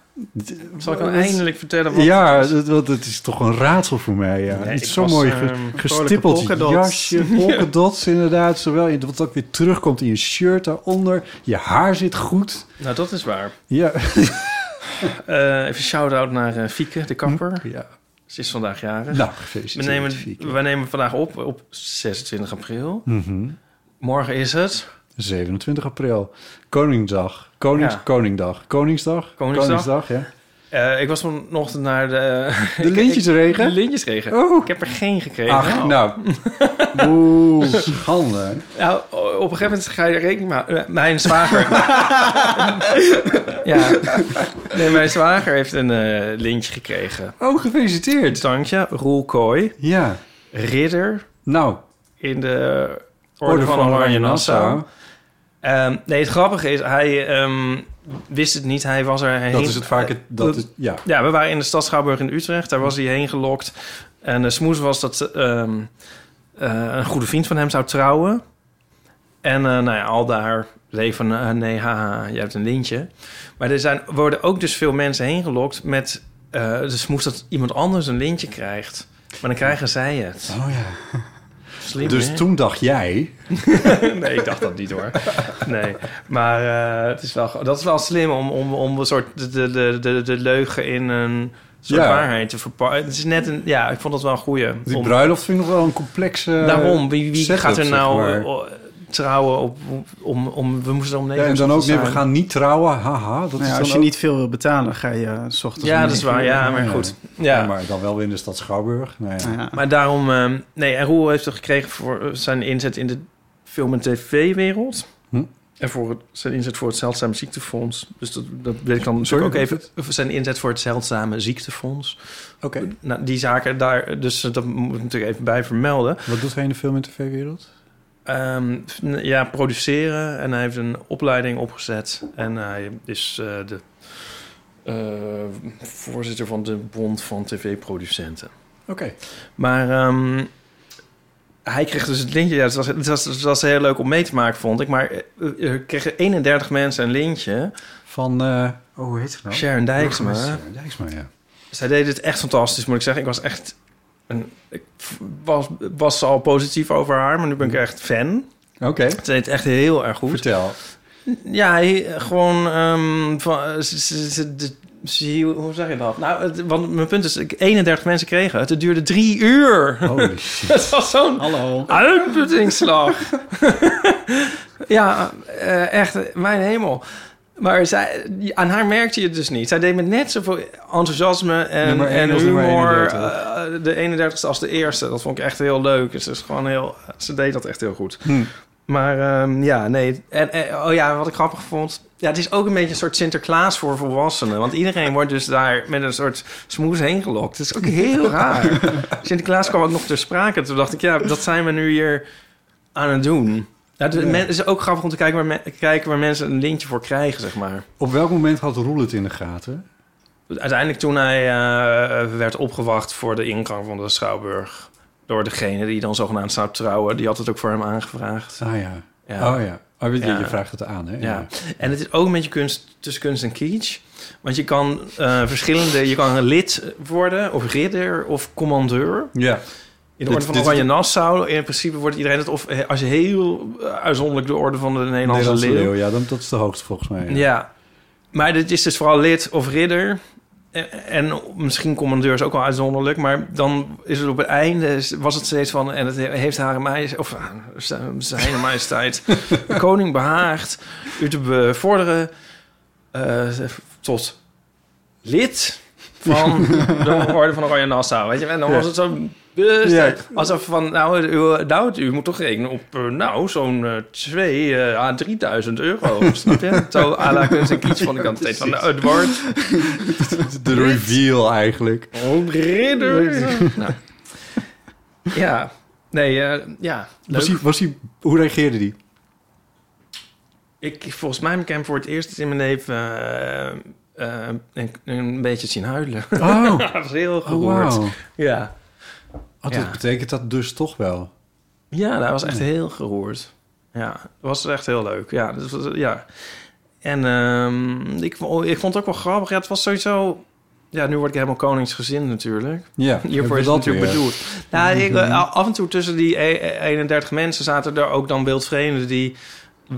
Zal ik dan eindelijk vertellen wat ja, het dat, is toch een raadsel voor mij. Ja. Nee, is zo was, mooi vrolijke gestippeld polkadots. jasje, [LAUGHS] polkadots inderdaad. Zowel in wat ook weer terugkomt in je shirt daaronder. Je haar zit goed. Nou, dat is waar. Ja. Eh, even shout-out naar eh, Fieke, de kapper. ja. Ze is vandaag jarig. Nou, we nemen, we nemen vandaag op op 26 april. Mhm. Morgen is het... 27 april. Koningsdag. Konings, Ja. Koningdag. Koningsdag. Koningsdag. ja. Eh, ik was vanochtend naar de... De [LAUGHS] lintjesregen? De lintjesregen. Oh. Ik heb er geen gekregen. Ach, nou. [LAUGHS] Oeh, schande. Nou, op een gegeven moment ga je er rekening mee houden. Mijn zwager... [LAUGHS] ja. Nee, mijn zwager heeft een eh, lintje gekregen. Oh, gefeliciteerd. Dank je. Roel Kooi. Ja. Ridder. Nou. In de Orde, van, Oranje Nassau. Ehm, nee, het grappige is, hij ehm, wist het niet. Hij was er heen. Dat is het vaak. het- Dat is, ja. Ja, we waren in de stad Schouwburg in Utrecht. Daar was hij heen gelokt. En de smoes was dat ehm, eh, een goede vriend van hem zou trouwen. En eh, nou ja, al daar leven, eh, nee, haha, je hebt een lintje. Maar er zijn, worden ook dus veel mensen heen gelokt met... eh dus moest dat iemand anders een lintje krijgt. Maar dan krijgen zij het. Oh ja. Slim, dus hè? toen dacht jij... [LAUGHS] nee, ik dacht dat niet hoor. Nee, maar eh, het is wel, dat is wel slim om, om, om een soort de, de, de, de, leugen in een soort Ja. waarheid te verpakken. Het is net een, ja, ik vond dat wel een goeie. Die Om- bruiloft vind ik nog wel een complexe Daarom, wie, wie gaat er zeg nou maar. Trouwen op, om, om, we moesten om negen Ja, en uur dan ook, nee, we gaan niet trouwen, haha. Dat Nou is als je ook- niet veel wil betalen, ga je eh, s ochtends... Ja, dat is waar, ja, maar goed. Ja. Ja, maar dan wel weer in de stad Schouwburg. Nou ja. Ja. Maar daarom, ehm, nee, en Roel heeft er gekregen voor zijn inzet in de film- en tv-wereld. Hm? En voor het, zijn inzet voor het Zeldzame Ziektefonds. Dus dat, dat weet ik dan Sorry, ook even. Zijn inzet voor het Zeldzame Ziektefonds. Oké. Nou, die zaken daar, dus dat moet ik natuurlijk even bij vermelden. Wat doet hij in de film- en tv-wereld? Ehm, ja, produceren. En hij heeft een opleiding opgezet. En hij is eh, de eh, voorzitter van de Bond van TV-producenten. Oké. Maar ehm, hij kreeg dus het lintje. Ja, het, was, het, was, het was heel leuk om mee te maken, vond ik. Maar eh, er kregen 31 mensen een lintje. Van, oh, hoe heet ze nou? Sharon Dijksma. Sharon Dijksma, ja. Zij deed het echt fantastisch, moet ik zeggen. Ik was echt... Ik was, was al positief over haar, maar nu ben ik echt fan. Oké. Ze deed echt heel erg goed. Vertel. Ja, gewoon van, van ze, ze, hoe zeg je dat? Nou, het, want mijn punt is, ik- 31 mensen kregen het. Het duurde drie uur. Holy [LAUGHS] shit. Het was zo'n Hallo. uitputtingsslag. [LAUGHS] ja, eh, echt, mijn hemel. Maar zij, aan haar merkte je het dus niet. Zij deed met net zoveel enthousiasme en, en humor. 31. eh, de 31ste als de eerste. Dat vond ik echt heel leuk. Dus is gewoon heel, ze deed dat echt heel goed. Hm. Maar ehm, ja, nee. En, en- oh ja, wat ik grappig vond. Ja, het is ook een beetje een soort Sinterklaas voor volwassenen. Want iedereen wordt dus daar met een soort smoes heen gelokt. Het is ook heel [LAUGHS] raar. Sinterklaas kwam ook nog ter sprake. Toen dacht ik, ja, dat zijn we nu hier aan het doen. Ja, het men- het is ook grappig om te kijken waar, kijken waar mensen een lintje voor krijgen, zeg maar. Op welk moment had Roel het in de gaten? Uiteindelijk toen hij eh, werd opgewacht voor de ingang van de Schouwburg... door degene die dan zogenaamd zou trouwen... die had het ook voor hem aangevraagd. Ah ja. Ja. Oh ja. Oh, je, Ja. vraagt het aan, hè? Ja. en het is ook een beetje kunst tussen kunst en kitsch. Want je kan eh, verschillende... Je kan een lid worden, of ridder, of commandeur. Ja. In de Dit- orde van Oranje Nassau. In principe wordt iedereen het... Of eh, als je heel eh, uitzonderlijk de orde van de Nederlandse, Nederlandse leeuw... Ja, dan, dat is de hoogste volgens mij. Ja. Maar dit is dus vooral lid of ridder. En, en misschien commandeur is ook wel uitzonderlijk. Maar dan is het op het einde... was het steeds van... En het heeft haar majesteit... Of eh, zijn majesteit... de [LAUGHS] koning behaagd... u te bevorderen... tot lid van [LAUGHS] de orde van Oranje Nassau. Weet je? En dan was het zo... Dus, Ja. Alsof van, nou, u, nou, u moet toch rekenen op, eh, nou, zo'n eh, 2 eh, à 3000 euro. [LAUGHS] snap je? Zo à la kunst en aan het steeds van, nou, het wordt... De reveal eigenlijk. Oh, ridder. nou. Ja, nee, eh, ja, Was hij, was hij, hoe reageerde die? Ik, volgens mij heb ik hem voor het eerst in mijn leven eh, eh, een, een beetje zien huilen. Oh. [LAUGHS] dat was heel Oh, wauw. Ja. Oh, dat Ja. betekent dat dus toch wel. Ja, dat was echt heel geroerd. Ja, dat was echt heel leuk. Ja, dat was, ja. En ehm, ik, vo- ik vond het ook wel grappig. Ja, het was sowieso... Ja, nu word ik helemaal koningsgezind natuurlijk. Ja, [LAUGHS] Hiervoor is het dat natuurlijk weer. bedoeld. Nou, ik, eh, af en toe tussen die e- 31 mensen zaten er ook dan wildvreemden die...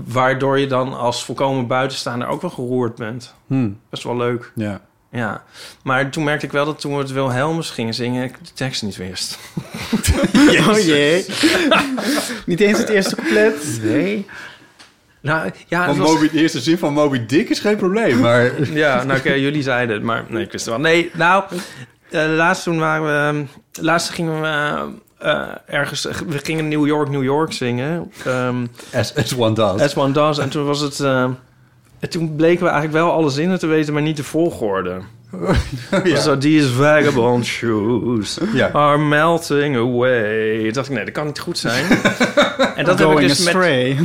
Waardoor je dan als volkomen buitenstaander ook wel geroerd bent. Hm. Best wel leuk. Ja. Ja. Maar toen merkte ik wel dat toen we het Wilhelmus gingen zingen... ik de tekst niet wist. [LAUGHS] Oh jee. [LAUGHS] Niet eens het eerste couplet. Nee. Nou, ja, het Want was- Moby, de eerste zin van Moby Dick is geen probleem, maar... [LAUGHS] Ja, nou oké, jullie zeiden het, maar nee, ik wist het wel. Nee, nou, eh, laatst toen waren we... Laatst gingen we eh, eh, ergens... We gingen New York, New York zingen. ehm, As, as one does. As one does. En toen was het... eh, En toen bleken we eigenlijk wel alle zinnen te weten, maar niet de volgorde. [LAUGHS] ja. Zo, these vagabond shoes Ja. are melting away. Toen dacht ik, nee, dat kan niet goed zijn. [LAUGHS] en dat heb ik dus met...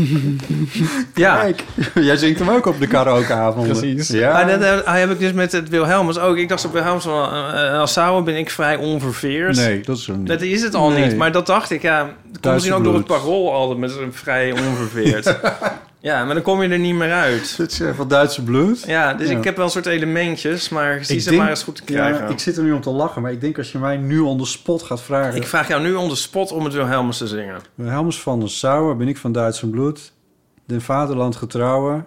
Ja, [LAUGHS] Kijk, jij zingt hem ook op de karaokeavond. Precies. Ja. Maar dat heb- heb ik dus met het Wilhelmus ook. Ik dacht op Wilhelmus van, uh, als Sauer ben ik vrij onverveerd. Nee, dat is zo niet. Dat is het al Nee. niet. Maar dat dacht ik, ja. Het komt misschien ook door het parool altijd met een vrij onverveerd. Ja, maar dan kom je er niet meer uit. [LAUGHS] Dit is eh, van Duitse bloed. Ja, dus Ja. ik heb wel een soort elementjes, maar zie ze maar eens goed te krijgen. Ja, ik zit er nu om te lachen, maar ik denk als je mij nu on the spot gaat vragen... Ik vraag jou nu on the spot om het Wilhelmus te zingen. Helmers van der Sauer, ben ik van Duitse bloed. Den vaderland getrouwen,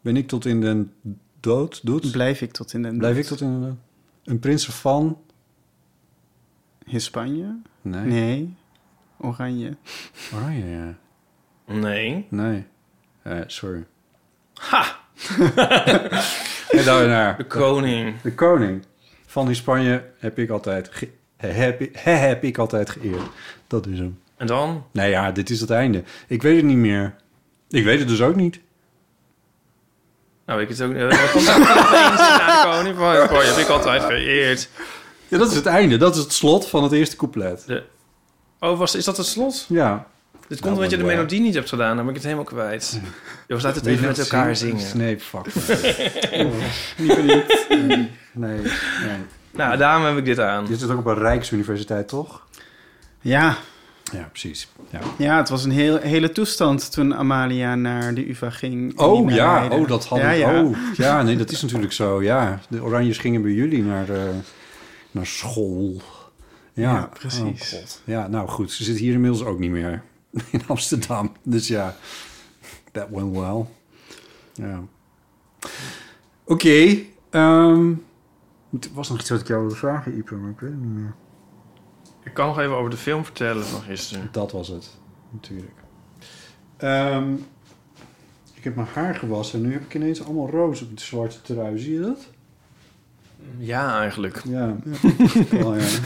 ben ik tot in den dood doet. Blijf ik tot in de... Blijf ik tot in den Een prinsen van... Hispanje? Nee. Nee. Oranje. Oranje, ja. Nee. Nee. Eh, sorry. Ha! [LAUGHS] en daarna... De koning. De koning van die Spanje heb ik altijd, ge- heb, heb ik altijd geëerd. Dat is hem. En dan? Nou ja, dit is het einde. Ik weet het niet meer. Ik weet het dus ook niet. Nou, ik het ook. Komt naar de koning van. Oh, je heb ik altijd geëerd. Ja, dat is het einde. Dat is het slot van het eerste couplet. De... Oh, was, is dat het slot? Ja. Dit komt Nou, omdat je de melodie niet hebt gedaan. Dan ben ik het helemaal kwijt. [LAUGHS] Jongens, laat het even met elkaar zingen. Nee, fuck. [LAUGHS] niet niet. Nee, nee, nee. Nou, daarom heb ik dit aan. Dit is ook op een Rijksuniversiteit, toch? Ja. Ja, precies. Ja. Ja, het was een heel, hele toestand toen Amalia naar de UvA ging. Oh ja, Leiden. oh, dat had ja, ik. ja. Oh, ja, nee, dat is natuurlijk zo. Ja, de Oranjes gingen bij jullie naar, eh, naar school. Ja, Ja, precies. Oh, God. ja, nou goed, ze zit hier inmiddels ook niet meer [LAUGHS] in Amsterdam. Dus ja, that went well. Ja. Oké. ehm, er was nog iets wat ik jou wilde vragen, Ipe, maar ik weet het niet meer. Ik kan nog even over de film vertellen van gisteren. Dat was het, natuurlijk. Ehm, ik heb mijn haar gewassen en nu heb ik ineens allemaal roos op het zwarte trui. Zie je dat? Ja, eigenlijk. Ja. [LAUGHS] Ja. Maar die-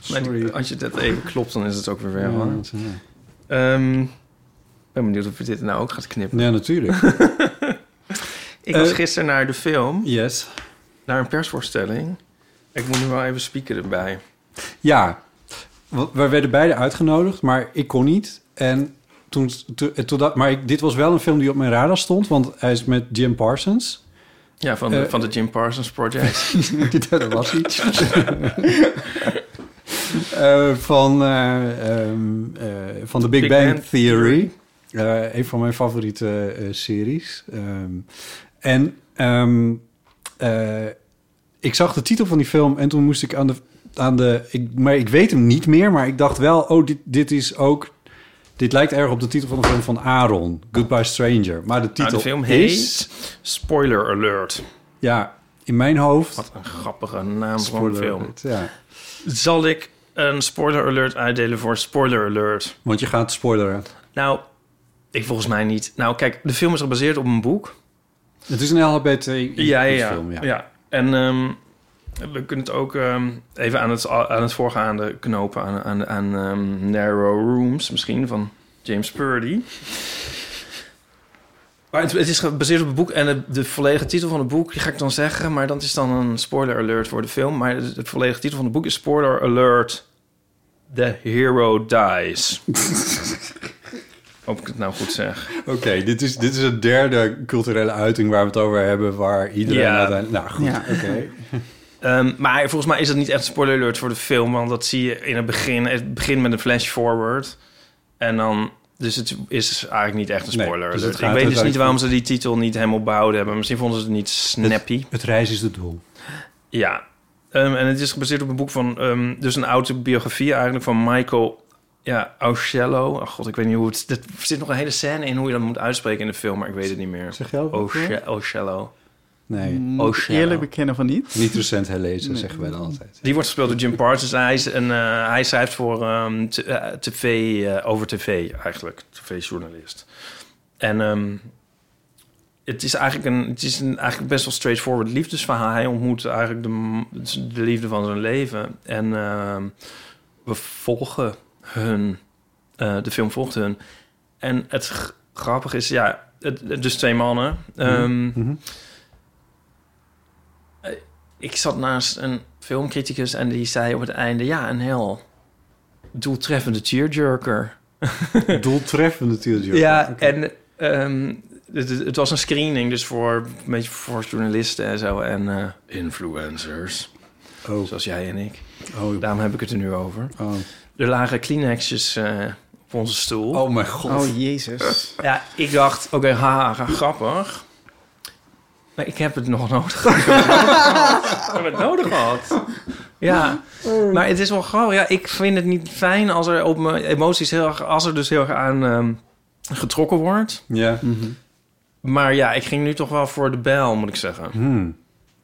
Sorry. als je dat even klopt, dan is het ook weer weg. Ja, Ehm, ik ben benieuwd of je dit nou ook gaat knippen. Ja, natuurlijk. [LAUGHS] Ik was Eh, gisteren naar de film. Yes. Naar een persvoorstelling. Ik moet nu wel even spieken erbij. Ja, we werden beide uitgenodigd, maar ik kon niet. En toen, toen, toen dat, maar ik, dit was wel een film die op mijn radar stond, want hij is met Jim Parsons. Ja, van de, Eh, van de Jim Parsons Project. [LAUGHS] dat was iets. [LAUGHS] Eh, van, eh, ehm, eh, van de Big, Big Bang, Bang Theory. Een van mijn favoriete series. Ehm, en ehm, eh, ik zag de titel van die film en toen moest ik aan de... Aan de ik, maar ik weet hem niet meer, maar ik dacht wel... Oh, dit, dit is ook... Dit lijkt erg op de titel van de film van Aaron. Goodbye Stranger. Maar de titel Nou, de film is... heet Spoiler Alert. Ja, in mijn hoofd... Wat een grappige naam voor een Spoiler film. alert, ja. Zal ik een spoiler alert uitdelen voor Spoiler Alert? Want je gaat spoileren. Nou, ik volgens mij niet. Nou, kijk, de film is gebaseerd op een boek. Het is een LHBT Ja, ja, ja. film, ja. ja. En ehm, we kunnen het ook ehm, even aan het, aan het voorgaande knopen... aan, aan, aan ehm, Narrow Rooms misschien, van James Purdy. Maar het, het is gebaseerd op het boek en de, de volledige titel van het boek... die ga ik dan zeggen, maar dat is dan een spoiler alert voor de film. Maar de, de volledige titel van het boek is Spoiler Alert... The Hero Dies. [LAUGHS] Hoop ik het nou goed zeg. Oké, dit, is, dit is een derde culturele uiting waar we het over hebben... waar iedereen Ja. uiteindelijk... Nou, goed, Ja. oké. [LAUGHS] Ehm, maar volgens mij is het niet echt een spoiler alert voor de film, want dat zie je in het begin. Het begint met een flash forward. En dan. Dus het is eigenlijk niet echt een Nee, spoiler dus het Ik weet dus niet waarom ze die titel niet helemaal bouwden hebben. Misschien vonden ze het niet snappy. Het reizen is het doel. Ja. Ehm, en het is gebaseerd op een boek van. ehm, dus een autobiografie eigenlijk van Michael. Ja, Aucello. Oh god, ik weet niet hoe het. Er zit nog een hele scène in hoe je dat moet uitspreken in de film, maar ik weet het niet meer. Zeg jij Aucello. Nee, Moet Oh, ik Shadow. eerlijk bekennen van niet. niet recent herlezen, Nee. zeggen wij dan altijd. Die wordt gespeeld door Jim Parsons. Hij, is een, eh, hij schrijft voor ehm, t- eh, tv, eh, over tv eigenlijk. TV-journalist. En ehm, het is eigenlijk een, het is een eigenlijk best wel straightforward liefdesverhaal. Hij ontmoet eigenlijk de, de liefde van zijn leven. En ehm, we volgen hun. eh, de film volgt hun. En het g- grappige is, ja, het, het- dus twee mannen. Ehm, Mhm. Ik zat naast een filmcriticus en die zei op het einde... ja, een heel doeltreffende tearjerker. Doeltreffende tearjerker. Ja, en ehm, het, het was een screening, dus voor een beetje voor journalisten en zo en eh, influencers. Oh. Zoals jij en ik. Oh. Daarom heb ik het er nu over. Oh. Er lagen Kleenexjes eh, op onze stoel. Oh mijn god. Oh, jezus. Ja, ik dacht, oké, haha, grappig. Maar ik heb het nog nodig [LAUGHS] gehad. ik heb het nodig gehad. Ja, maar het is wel grappig. Ja, ik vind het niet fijn als er op mijn emoties heel erg... als er dus heel erg aan ehm, getrokken wordt. Ja. Maar ja, ik ging nu toch wel voor de bel, moet ik zeggen. Hmm.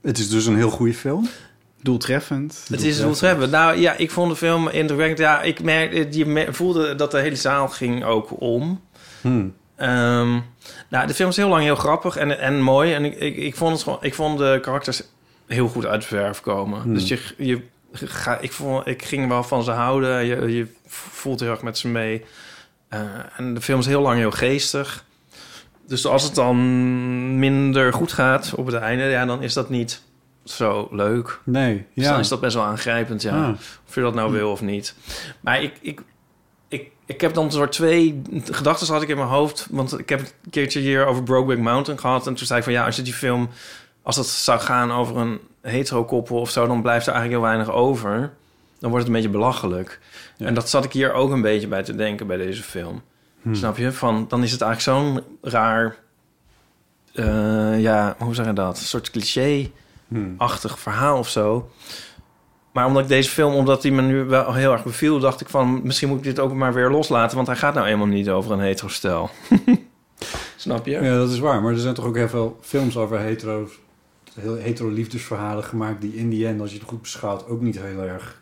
Het is dus een heel goede film. Doeltreffend. Het is doeltreffend. Nou ja, ik vond de film indrukwekkend. Ja, ik merkte, je voelde dat de hele zaal ging ook om. Hmm. Ehm, nou, de film is heel lang heel grappig en, en mooi. En ik, ik, ik, vond het gewoon, ik vond de karakters heel goed uit de verf komen. Hmm. Dus je, je ga, ik, vond, ik ging wel van ze houden. Je, je voelt heel erg met ze mee. Eh, en de film is heel lang heel geestig. Dus als het dan minder goed gaat op het einde, ja, dan is dat niet zo leuk. Nee, Dus ja. dan is dat best wel aangrijpend, ja. Ah. Of je dat nou wil of niet. Maar ik, ik, ik, heb dan soort twee gedachten had ik in mijn hoofd. Want ik heb het een keertje hier over Brokeback Mountain gehad. En toen zei ik van ja, als je die film... Als het zou gaan over een hetero-koppel of zo... dan blijft er eigenlijk heel weinig over. Dan wordt het een beetje belachelijk. En dat zat ik hier ook een beetje bij te denken bij deze film. Hmm. Snap je? Van, dan is het eigenlijk zo'n raar... eh, ja, hoe zeg je dat? Een soort cliché-achtig verhaal of zo. Maar omdat ik deze film, omdat hij me nu wel heel erg beviel, dacht ik van misschien moet ik dit ook maar weer loslaten, want hij gaat nou eenmaal niet over een hetero-stel. [LAUGHS] Snap je? Ja, dat is waar. Maar er zijn toch ook heel veel films over hetero, heel hetero liefdesverhalen gemaakt... die in die end, als je het goed beschouwt, ook niet heel erg...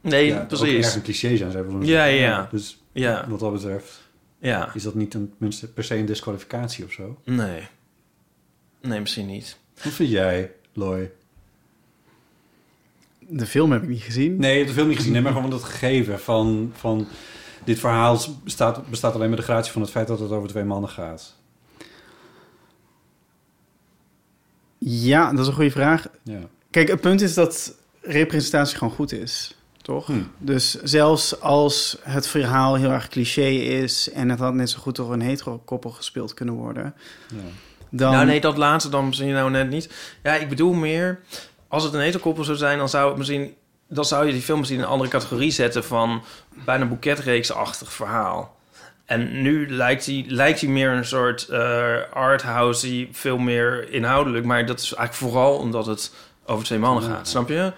Nee, ja, precies. Ook erg een cliché zijn. Willen Ja, zeggen. ja. Dus Ja. wat dat betreft Ja. is dat niet een, tenminste per se een disqualificatie of zo. Nee. Nee, misschien niet. Wat vind jij, Loy? De film heb ik niet gezien. Nee, je hebt de film niet gezien. Nee, maar gewoon dat gegeven van, van... Dit verhaal bestaat, bestaat alleen met de gratie van het feit dat het over twee mannen gaat. Ja, dat is een goede vraag. Ja. Kijk, het punt is dat representatie gewoon goed is, toch? Hmm. Dus zelfs als het verhaal heel erg cliché is... en het had net zo goed door een hetero-koppel gespeeld kunnen worden... Ja. dan... Nou nee, dat laatste dan misschien nou net niet. Ja, ik bedoel meer, als het een hetero-koppel zou zijn, dan zou het misschien... Dan zou je die film misschien in een andere categorie zetten van bijna boeketreeks-achtig verhaal. En nu lijkt hij, lijkt meer een soort uh, arthousey, veel meer inhoudelijk. Maar dat is eigenlijk vooral omdat het over twee mannen gaat, snap je?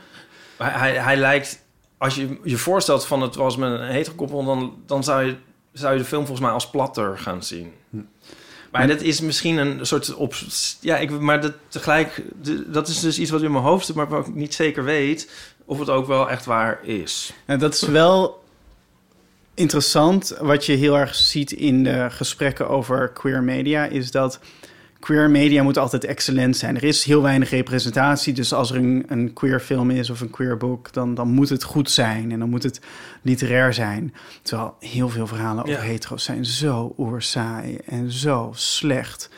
Hij, hij, hij lijkt, als je je voorstelt van het was met een hetero-koppel... dan, dan zou, je, zou je de film volgens mij als platter gaan zien. Maar dat is misschien een soort op. Ja, ik, maar dat, tegelijk, dat is dus iets wat in mijn hoofd zit, maar wat ik niet zeker weet of het ook wel echt waar is. En dat is wel interessant. Wat je heel erg ziet in de gesprekken over queer media, is dat queer media moet altijd excellent zijn. Er is heel weinig representatie, dus als er een, een queer film is of een queer boek, dan, dan moet het goed zijn en dan moet het literair zijn. Terwijl heel veel verhalen over Ja. hetero's zijn zo oerzaai en zo slecht.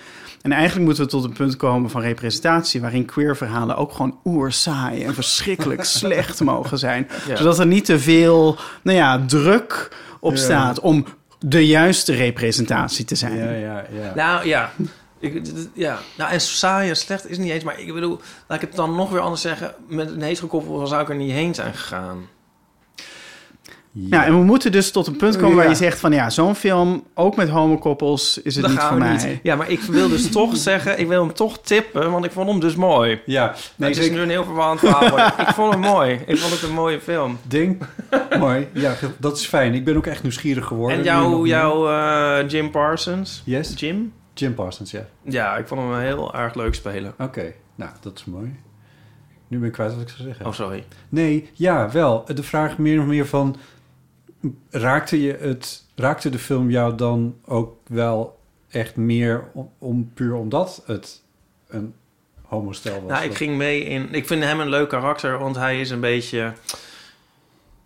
En eigenlijk moeten we tot een punt komen van representatie... waarin queer verhalen ook gewoon oerzaai en verschrikkelijk [LAUGHS] slecht mogen zijn. Ja. Zodat er niet te veel nou ja, druk op Ja. staat om de juiste representatie te zijn. Ja, ja, ja. Nou ja. Ik, ja, nou en saai en slecht is niet eens, maar ik bedoel, laat ik het dan nog weer anders zeggen. Met een hetero-koppel zou ik er niet heen zijn gegaan. Ja, en we moeten dus tot een punt komen waar je zegt van... ja, zo'n film, ook met homokoppels, is het Dat niet voor mij. niet. Ja, maar ik wil dus toch [LAUGHS] zeggen, ik wil hem toch tippen, want ik vond hem dus mooi. Ja, Nee, nee, het is nu een heel verwarrend verhaal. maar ik vond hem mooi. Ik vond het een mooie film. Ding. Mooi. Ja, dat is fijn. Ik ben ook echt nieuwsgierig geworden. En jouw, jouw eh, Jim Parsons? Yes? Jim? Jim Parsons, ja. Ja, ik vond hem heel erg leuk spelen. Oké, nou, dat is mooi. Nu ben ik kwijt wat ik zou zeggen. Oh, sorry. Nee, ja, wel. De vraag meer of meer van... Raakte, je het, raakte de film jou dan ook wel echt meer om, om puur omdat het een homostel was? Nou, ik ging mee in... Ik vind hem een leuk karakter, want hij is een beetje...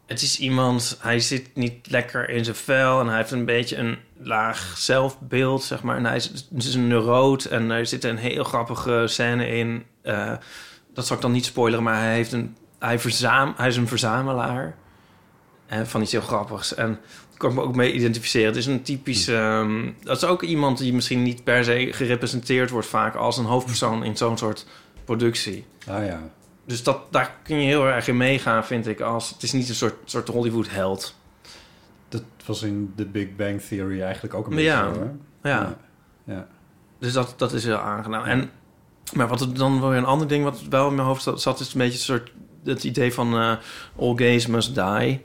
Het is iemand... Hij zit niet lekker in zijn vel en hij heeft een beetje een laag zelfbeeld, zeg maar. En hij is, het is een neuroot en er zit een heel grappige scène in... eh, dat zal ik dan niet spoileren, maar hij, heeft een, hij, verzam, hij is een verzamelaar eh, van iets heel grappigs. En daar kan ik me ook mee identificeren. Het is een typisch... ehm, dat is ook iemand die misschien niet per se gerepresenteerd wordt vaak als een hoofdpersoon in zo'n soort productie. Ah ja. Dus dat, daar kun je heel erg in meegaan, vind ik. Als, het is niet een soort, soort Hollywood-held. Dat was in The Big Bang Theory eigenlijk ook een beetje ja, ja. ja. Dus dat, dat is heel aangenaam. En, maar wat dan weer een ander ding wat wel in mijn hoofd zat, is een beetje een soort het idee van eh, all gays must die.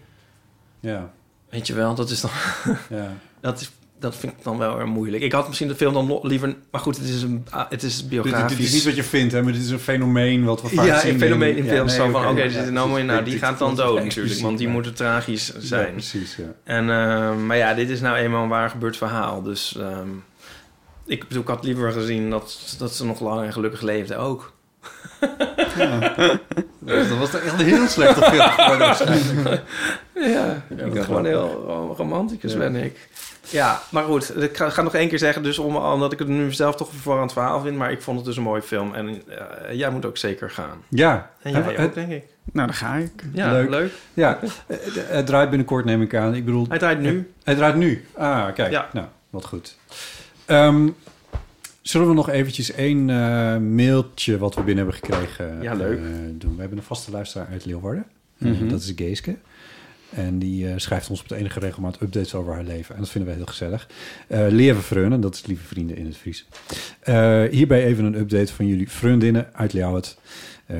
Ja. Weet je wel, dat is dan. ja. [LAUGHS] dat, is, dat vind ik dan wel erg moeilijk. Ik had misschien de film dan liever. Maar goed, het is een, ah, het is Dit, biografisch. dit is niet wat je vindt, hè, maar dit is een fenomeen wat we vaak ja, zien. een fenomeen in ja, films. nee, zo van, oké, ja, een precies. homo in. Nou, die Dit- gaat dan dit- dood dit- natuurlijk. dit- Want die ja. moeten tragisch zijn. Ja, precies, ja. En, eh, maar ja, dit is nou eenmaal een waar gebeurd verhaal. Dus ehm, ik bedoel, ik had liever gezien dat, dat ze nog lang en gelukkig leefden ook. [LAUGHS] Dus dat was echt een heel slechte film geworden waarschijnlijk. [LAUGHS] Ja, Ja, ik ben gewoon heel romanticus Ja. ben ik. Ja, maar goed, ik ga, ga nog één keer zeggen, dus om, omdat ik het nu zelf toch een verwarrend verhaal vind, maar ik vond het dus een mooi film en eh, jij moet ook zeker gaan. Ja. En jij Het- ook, denk ik. Nou, dan ga ik. Ja, leuk. Ja, Eh, het draait binnenkort neem ik aan. Ik bedoel, Hij draait nu. Hij draait nu. Ah, kijk. Ja. Nou, wat goed. Ehm, zullen we nog eventjes één eh, mailtje wat we binnen hebben gekregen Ja, leuk. eh, doen? We hebben een vaste luisteraar uit Leeuwarden. Mhm. Dat is Geeske. En die eh, schrijft ons op de enige regelmaat updates over haar leven. En dat vinden we heel gezellig. Eh Leven Freunen, dat is lieve vrienden in het Fries. Eh, hierbij even een update van jullie vriendinnen uit Leeuwarden.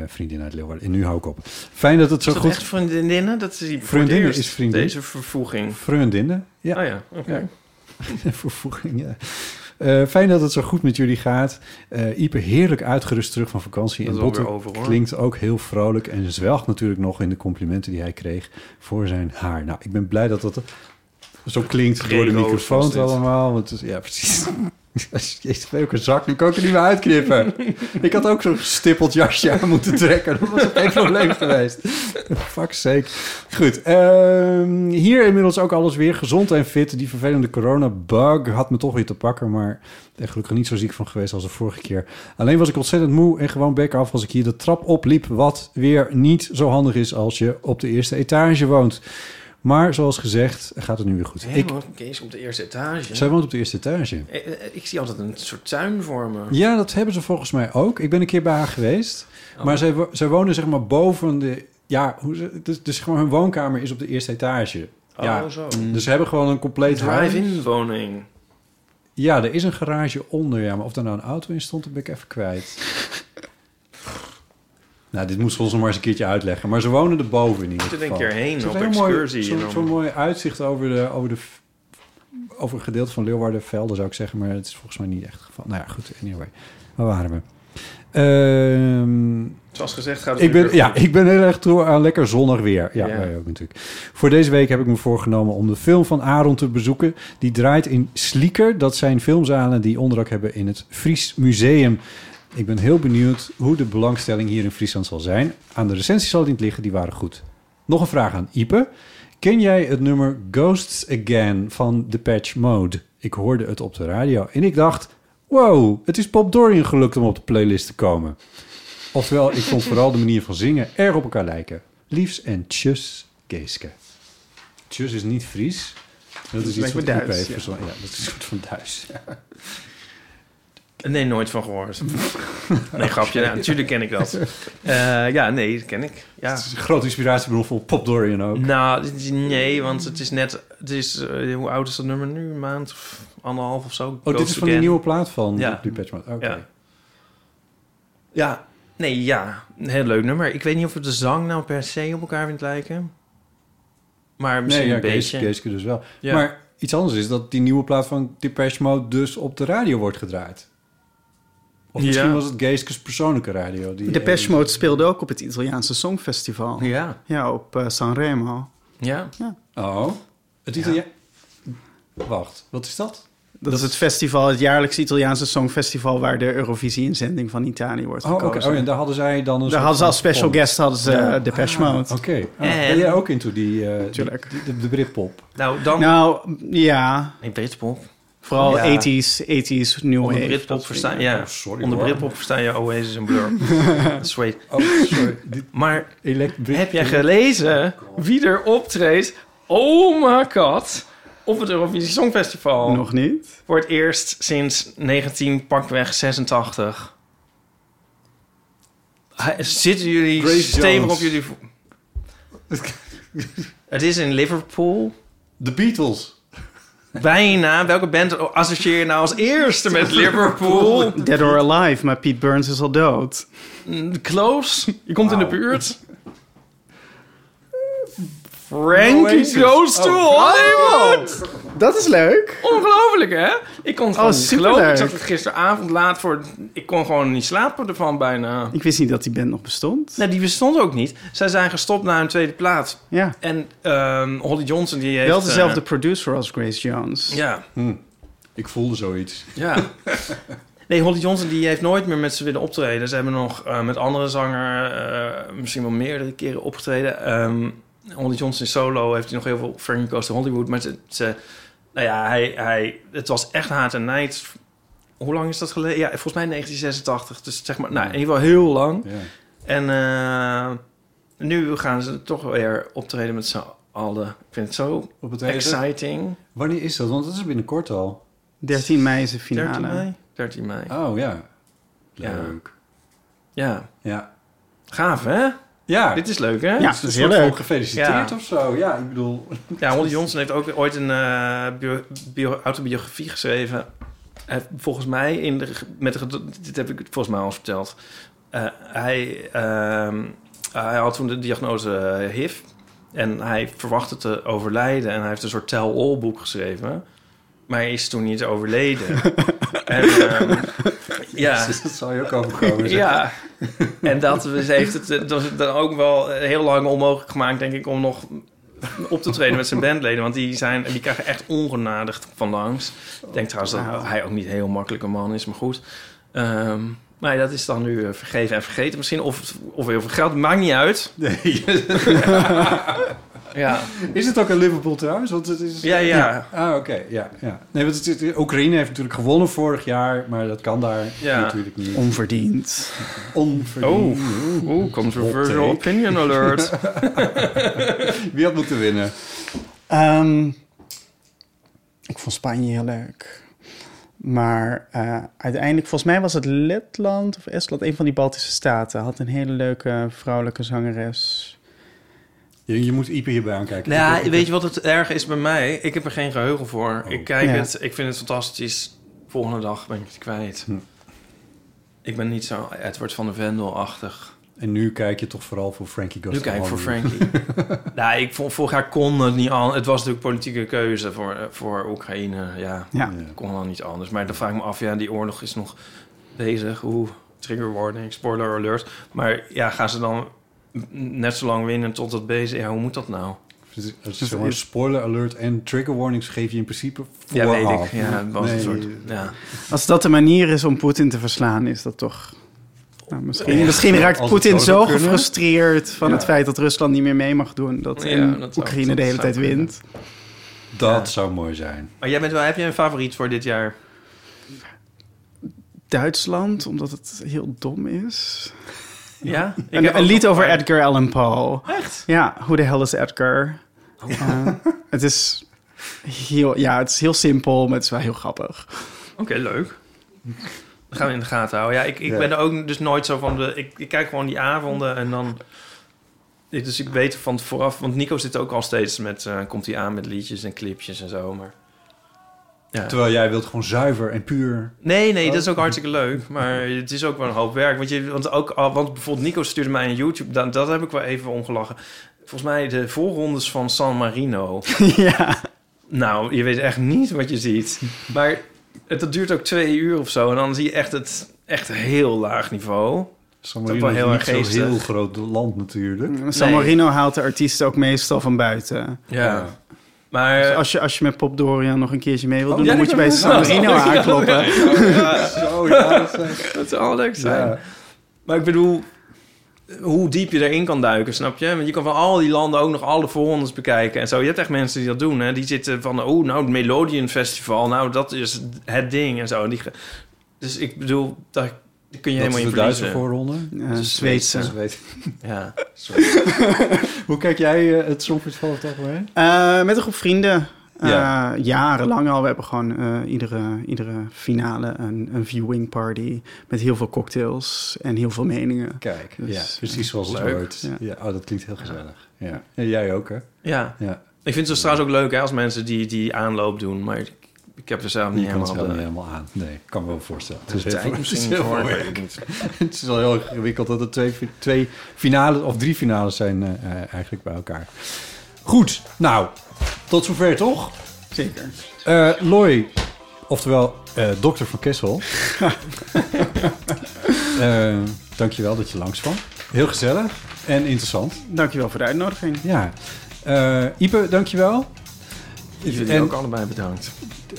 Vriendinnen uit Leeuwarden. En nu hou ik op. Fijn dat het zo Is dat goed... echt vriendinnen? Dat is het Vriendinnen is vriendin. Deze vervoeging. Vriendinnen, ja. Oh ja, oké. Ja. [LAUGHS] Vervoeging, ja. Eh, fijn dat het zo goed met jullie gaat. Ipe heerlijk uitgerust terug van vakantie. Dat en is Botte alweer over, hoor. klinkt ook heel vrolijk en zwelgt natuurlijk nog in de complimenten die hij kreeg voor zijn haar. Nou, ik ben blij dat dat zo klinkt door de microfoon allemaal. Want het is, ja, precies. [LAUGHS] [LAUGHS] Jezus, welke zak, nu kan ik er niet meer uitknippen. [LAUGHS] ik had ook zo'n gestippeld jasje aan moeten trekken. Dat was ook geen probleem geweest. Fuck sake. Goed, ehm, hier inmiddels ook alles weer gezond en fit. Die vervelende corona-bug had me toch weer te pakken, maar er gelukkig niet zo ziek van geweest als de vorige keer. Alleen was ik ontzettend moe en gewoon bek af als ik hier de trap opliep, wat weer niet zo handig is als je op de eerste etage woont. Maar zoals gezegd, gaat het nu weer goed. Ik... Ik, Kees op de eerste etage. zij woont op de eerste etage. Eh, eh, Ik zie altijd een soort tuin voor me. Ja, dat hebben ze volgens mij ook. Ik ben een keer bij haar geweest. Oh. Maar zij, zij wonen zeg maar boven de... Ja, hoe ze, dus, dus gewoon hun woonkamer is op de eerste etage. Oh, ja. zo. Dus ze hebben gewoon een compleet huis. Drive-in woning. Ja, er is een garage onder. Ja, maar of daar nou een auto in stond, dat ben ik even kwijt. [LAUGHS] nou, dit moest ze ons nog maar eens een keertje uitleggen. Maar ze wonen er boven in ieder Moet er geval. een keer heen Ze op excursie Zo'n dan- mooi uitzicht over, de, over, de, over een gedeelte van Leeuwardenvelden, zou ik zeggen. Maar het is volgens mij niet echt het geval. Nou ja, goed. Anyway, waar waren we? Ehm, Zoals gezegd gaat het ik ben, ja, ik ben heel erg toe aan lekker zonnig weer. Ja, Ja. wij ook natuurlijk. Voor deze week heb ik me voorgenomen om de film van Aaron te bezoeken. Die draait in Slieker. Dat zijn filmzalen die onderdak hebben in het Fries Museum. Ik ben heel benieuwd hoe de belangstelling hier in Friesland zal zijn. Aan de recensies zal het niet liggen, die waren goed. Nog een vraag aan Ipe. Ken jij het nummer Ghosts Again van Depeche Mode? Ik hoorde het op de radio en ik dacht... Wow, het is Bob Dorian gelukt om op de playlist te komen. Oftewel, ik vond vooral de manier van zingen erg op elkaar lijken. Liefs en tjus, Geeske. Tjus is niet Fries. Dat is iets Ipe Duits, ja. Ja, dat is een soort van Duits. Nee, nooit van gehoord. [LAUGHS] nee, grapje. Nou, natuurlijk ken ik dat. [LAUGHS] Eh, ja, nee, dat ken ik. Ja. Het is een grote inspiratiebron voor Pop Dorian ook. Nou, nee, want het is net... Het is, eh, hoe oud is dat nummer nu? Een maand of anderhalf of zo? Oh, dit is van die nieuwe plaat van Ja. Oké. Ja. Ja, nee, ja. Een heel leuk nummer. Ik weet niet of het de zang nou per se op elkaar vindt lijken. Maar misschien Nee, ja, een beetje. Geeske dus wel. Ja. Maar iets anders is dat die nieuwe plaat van Depeche Mode dus op de radio wordt gedraaid. Of misschien Ja. was het Geeske's persoonlijke radio. Die Depeche Mode speelde ook op het Italiaanse Songfestival. Ja. Ja, op eh, Sanremo. Ja. ja. Oh, het Italiaan... Wacht, wat is dat? Dat is het festival, het jaarlijkse Italiaanse Songfestival... waar de Eurovisie-inzending van Italië wordt Oh, oké. gekozen. Oh, en daar hadden zij dan een Daar hadden ze als special guest hadden ze Ja. eh, Depeche Ah, Mode. Oké. Ah, En- Ben jij ook into die, eh, Tuurlijk. die- de, de Britpop? Nou, dan... Nou, ja. Nee, Britpop. Vooral Ja. 80s, 80s new Onder. Britpop verstaan, ja. dingen. sorry, Onder. Britpop verstaan je Oasis en Blur. [LAUGHS] Sweet. Oh, sorry. Maar heb jij gelezen wie er optreedt? Oh my god. Op het Eurovisie Songfestival. Nog niet. Voor het eerst sinds 19 pakweg 86. Hij- Zitten jullie Grace stevig Jones. op jullie... [LAUGHS] het is in Liverpool. The Beatles. Bijna. Welke band associeer je nou als eerste met Liverpool? Dead or Alive, maar Pete Burns is al dood. Mm, Close. Je komt in de buurt. Oasis. Frankie goes to Oh. Hollywood. Dat is leuk. Ongelooflijk, hè? Ik kon het gewoon Oh, niet superleuk. geloven. Ik zat het gisteravond laat voor... Ik kon gewoon niet slapen ervan bijna. Ik wist niet dat die band nog bestond. Nee, die bestond ook niet. Zij zijn gestopt na een tweede plaats. Ja. En ehm, Holly Johnson die heeft... Wel dezelfde eh, producer als Grace Jones. ja, Hm. Ik voelde zoiets. ja. [LAUGHS] Nee, Holly Johnson die heeft nooit meer met ze willen optreden. Ze hebben nog eh, met andere zanger eh, misschien wel meerdere keren opgetreden. Ehm Holly Johnson solo heeft hij nog heel veel Frankie Goes to Hollywood. Maar ze, ze, nou ja, hij, hij, het was echt haat en nijd. Hoe lang is dat geleden? Ja, volgens mij 1986. Dus zeg maar, nou, in ieder geval heel lang. Ja. En eh, nu gaan ze toch weer optreden met z'n allen. Ik vind het zo Op het exciting. Wanneer is dat? Want dat is binnenkort al. 13 mei is de finale. 13 mei? 13 mei. Oh ja. Ja. Leuk. Ja, Ja. gaaf hè? Ja. Dit is leuk hè? Ja, is een heel leuk. gefeliciteerd Ja. of zo. Ja, ik bedoel... Ja, Holly Johnson heeft ook ooit een eh, bio- bio- autobiografie geschreven. Heeft volgens mij in de, met de, dit heb ik volgens mij al verteld. Eh, hij, ehm, hij had toen de diagnose eh, HIV en hij verwachtte te overlijden en hij heeft een soort tell-all boek geschreven. Maar hij is toen niet overleden. [LAUGHS] en, ehm, [LAUGHS] ja. Dat zal je ook overkomen. zeg. Ja, en dat heeft het eh, dat is dan ook wel eh, heel lang onmogelijk gemaakt, denk ik, om nog op te treden met zijn bandleden. Want die, zijn, die krijgen echt ongenadig van langs. Ik denk trouwens dat hij ook niet een heel makkelijke man is, maar goed. Ehm, maar dat is dan nu eh, vergeven en vergeten misschien. Of, of heel veel geld, maakt niet uit. Nee. [LAUGHS] Ja, [LAUGHS] Is het ook in Liverpool trouwens? Want het is... Ja, ja. Ah, oké. Ja, ja. Nee, want het, Oekraïne heeft natuurlijk gewonnen vorig jaar, maar dat kan daar Ja. natuurlijk niet. Onverdiend. Onverdiend. Oh, controversial Hot take. opinion alert. [LAUGHS] Wie had moeten winnen? Ehm, ik vond Spanje heel leuk. Maar eh, uiteindelijk, volgens mij was het Letland of Estland, een van die Baltische staten, had een hele leuke vrouwelijke zangeres. Je, je moet Ipe hierbij aankijken. Nou, Ik- ik- weet je wat het erg is bij mij? Ik heb er geen geheugen voor. Oh. Ik kijk Ja. het, ik vind het fantastisch. Volgende dag ben ik het kwijt. Hm. Ik ben niet zo Edward van de Vendel-achtig. En nu kijk je toch vooral voor Frankie Goes Nu kijk ik voor. Frankie. [LAUGHS] nou, ik vond vorig jaar kon het niet al. Het was natuurlijk politieke keuze voor, voor Oekraïne. Ja, Ja. Ja. kon dan niet anders. Maar dan vraag ik me af, ja, die oorlog is nog bezig. Oeh, trigger warning, spoiler alert. Maar ja, gaan ze dan net zo lang winnen tot het bezig? Ja, hoe moet dat nou? Het is- het is zeg maar spoiler alert en trigger warnings geef je in principe Ja, vooraf. weet ik. Ja, was Nee, een soort... Ja. Als dat de manier is om Poetin te verslaan, is dat toch... Nou, misschien, Ja, misschien raakt Poetin zo kunnen. gefrustreerd van Ja. het feit dat Rusland niet meer mee mag doen. Dat Ja, en dat zou- Oekraïne dat de hele tijd kunnen. wint. Dat Ja. zou mooi zijn. Maar jij bent wel, heb jij een favoriet voor dit jaar? Duitsland, omdat het heel dom is. Ja? Ik Een, heb een lied over Edgar Allan Poe. Echt? Ja, Who the hell is Edgar? Eh, het is heel, ja, het is heel simpel, maar het is wel heel grappig. Oké, leuk. Dat gaan we in de gaten houden. Ja, ik, ik Ja. ben er ook dus nooit zo van de... Ik, ik kijk gewoon die avonden en dan... Dus ik weet van vooraf... Want Nico zit ook al steeds met... eh, komt hij aan met liedjes en clipjes en zo, maar... Ja. Terwijl jij wilt gewoon zuiver en puur. Nee, nee, dat is ook hartstikke leuk. Maar [LAUGHS] het is ook wel een hoop werk. Want, je, want, ook, al- want bijvoorbeeld Nico stuurde mij een YouTube... Dat, dat heb ik wel even ongelachen. Volgens mij de voorrondes van San Marino. [LAUGHS] ja. Nou, je weet echt niet wat je ziet. Maar het, dat duurt ook twee uur of zo. En dan zie je echt het echt heel laag niveau. San Dat is Marino wel is heel niet erg zo'n heel groot land natuurlijk. San Nee. Marino haalt de artiesten ook meestal van buiten. Ja. Maar... Dus als je, als je met Pop Dorian nog een keertje mee wil doen, ja, dan moet je bij dat- San Marino aankloppen. Ja. Zo, ja, dat zijn- [LAUGHS] Dat zou leuk zijn. Ja. Maar ik bedoel... hoe diep je erin kan duiken, snap je? Want je kan van al die landen ook nog alle voorrondes bekijken en zo. Je hebt echt mensen die dat doen, hè? Die zitten van, oh, nou, het Melodian Festival, nou, dat is het ding en zo. Die, dus ik bedoel, daar kun je Wat helemaal is in Duitse verliezen. voorronde? Ja, Zweedse. Zweedse. Ja. [LAUGHS] Hoe kijk jij eh, het Songfestival het algemeen? Eh, met een groep vrienden. Eh, Ja. Jarenlang al. We hebben gewoon eh, iedere, iedere finale een, een viewing party. Met heel veel cocktails en heel veel meningen. Kijk, Dus, ja, precies zoals het hoort. Ja. Ja. oh, dat klinkt heel gezellig. Ja. En jij ook, hè? Ja. Ja. Ik vind het dus trouwens ook leuk hè, als mensen die, die aanloop doen. Maar ik, heb er zelf niet het helemaal... wel niet helemaal aan. Nee, ik kan me wel voorstellen. Het is heel tijd veel- misschien het is heel voor. [LAUGHS] Het is wel heel ingewikkeld dat er twee, twee finales of drie finales zijn eh, eh, eigenlijk bij elkaar. Goed, nou, tot zover toch? Zeker. Eh Loy, oftewel eh, dokter van Kessel. [LAUGHS] Eh dankjewel dat je langs kwam. Heel gezellig en interessant. Dankjewel voor de uitnodiging. Ja. Eh Ipe, dankjewel. Jullie en, ook allebei bedankt.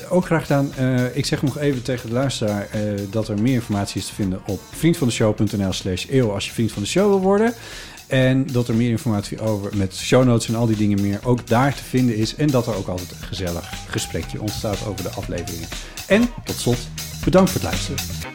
Ook graag gedaan. Eh, ik zeg nog even tegen de luisteraar eh, dat er meer informatie is te vinden op vriendvandeshow.nl slash eeuw als je vriend van de show wil worden. En dat er meer informatie over met show notes en al die dingen meer ook daar te vinden is. En dat er ook altijd een gezellig gesprekje ontstaat over de afleveringen. En tot slot, bedankt voor het luisteren.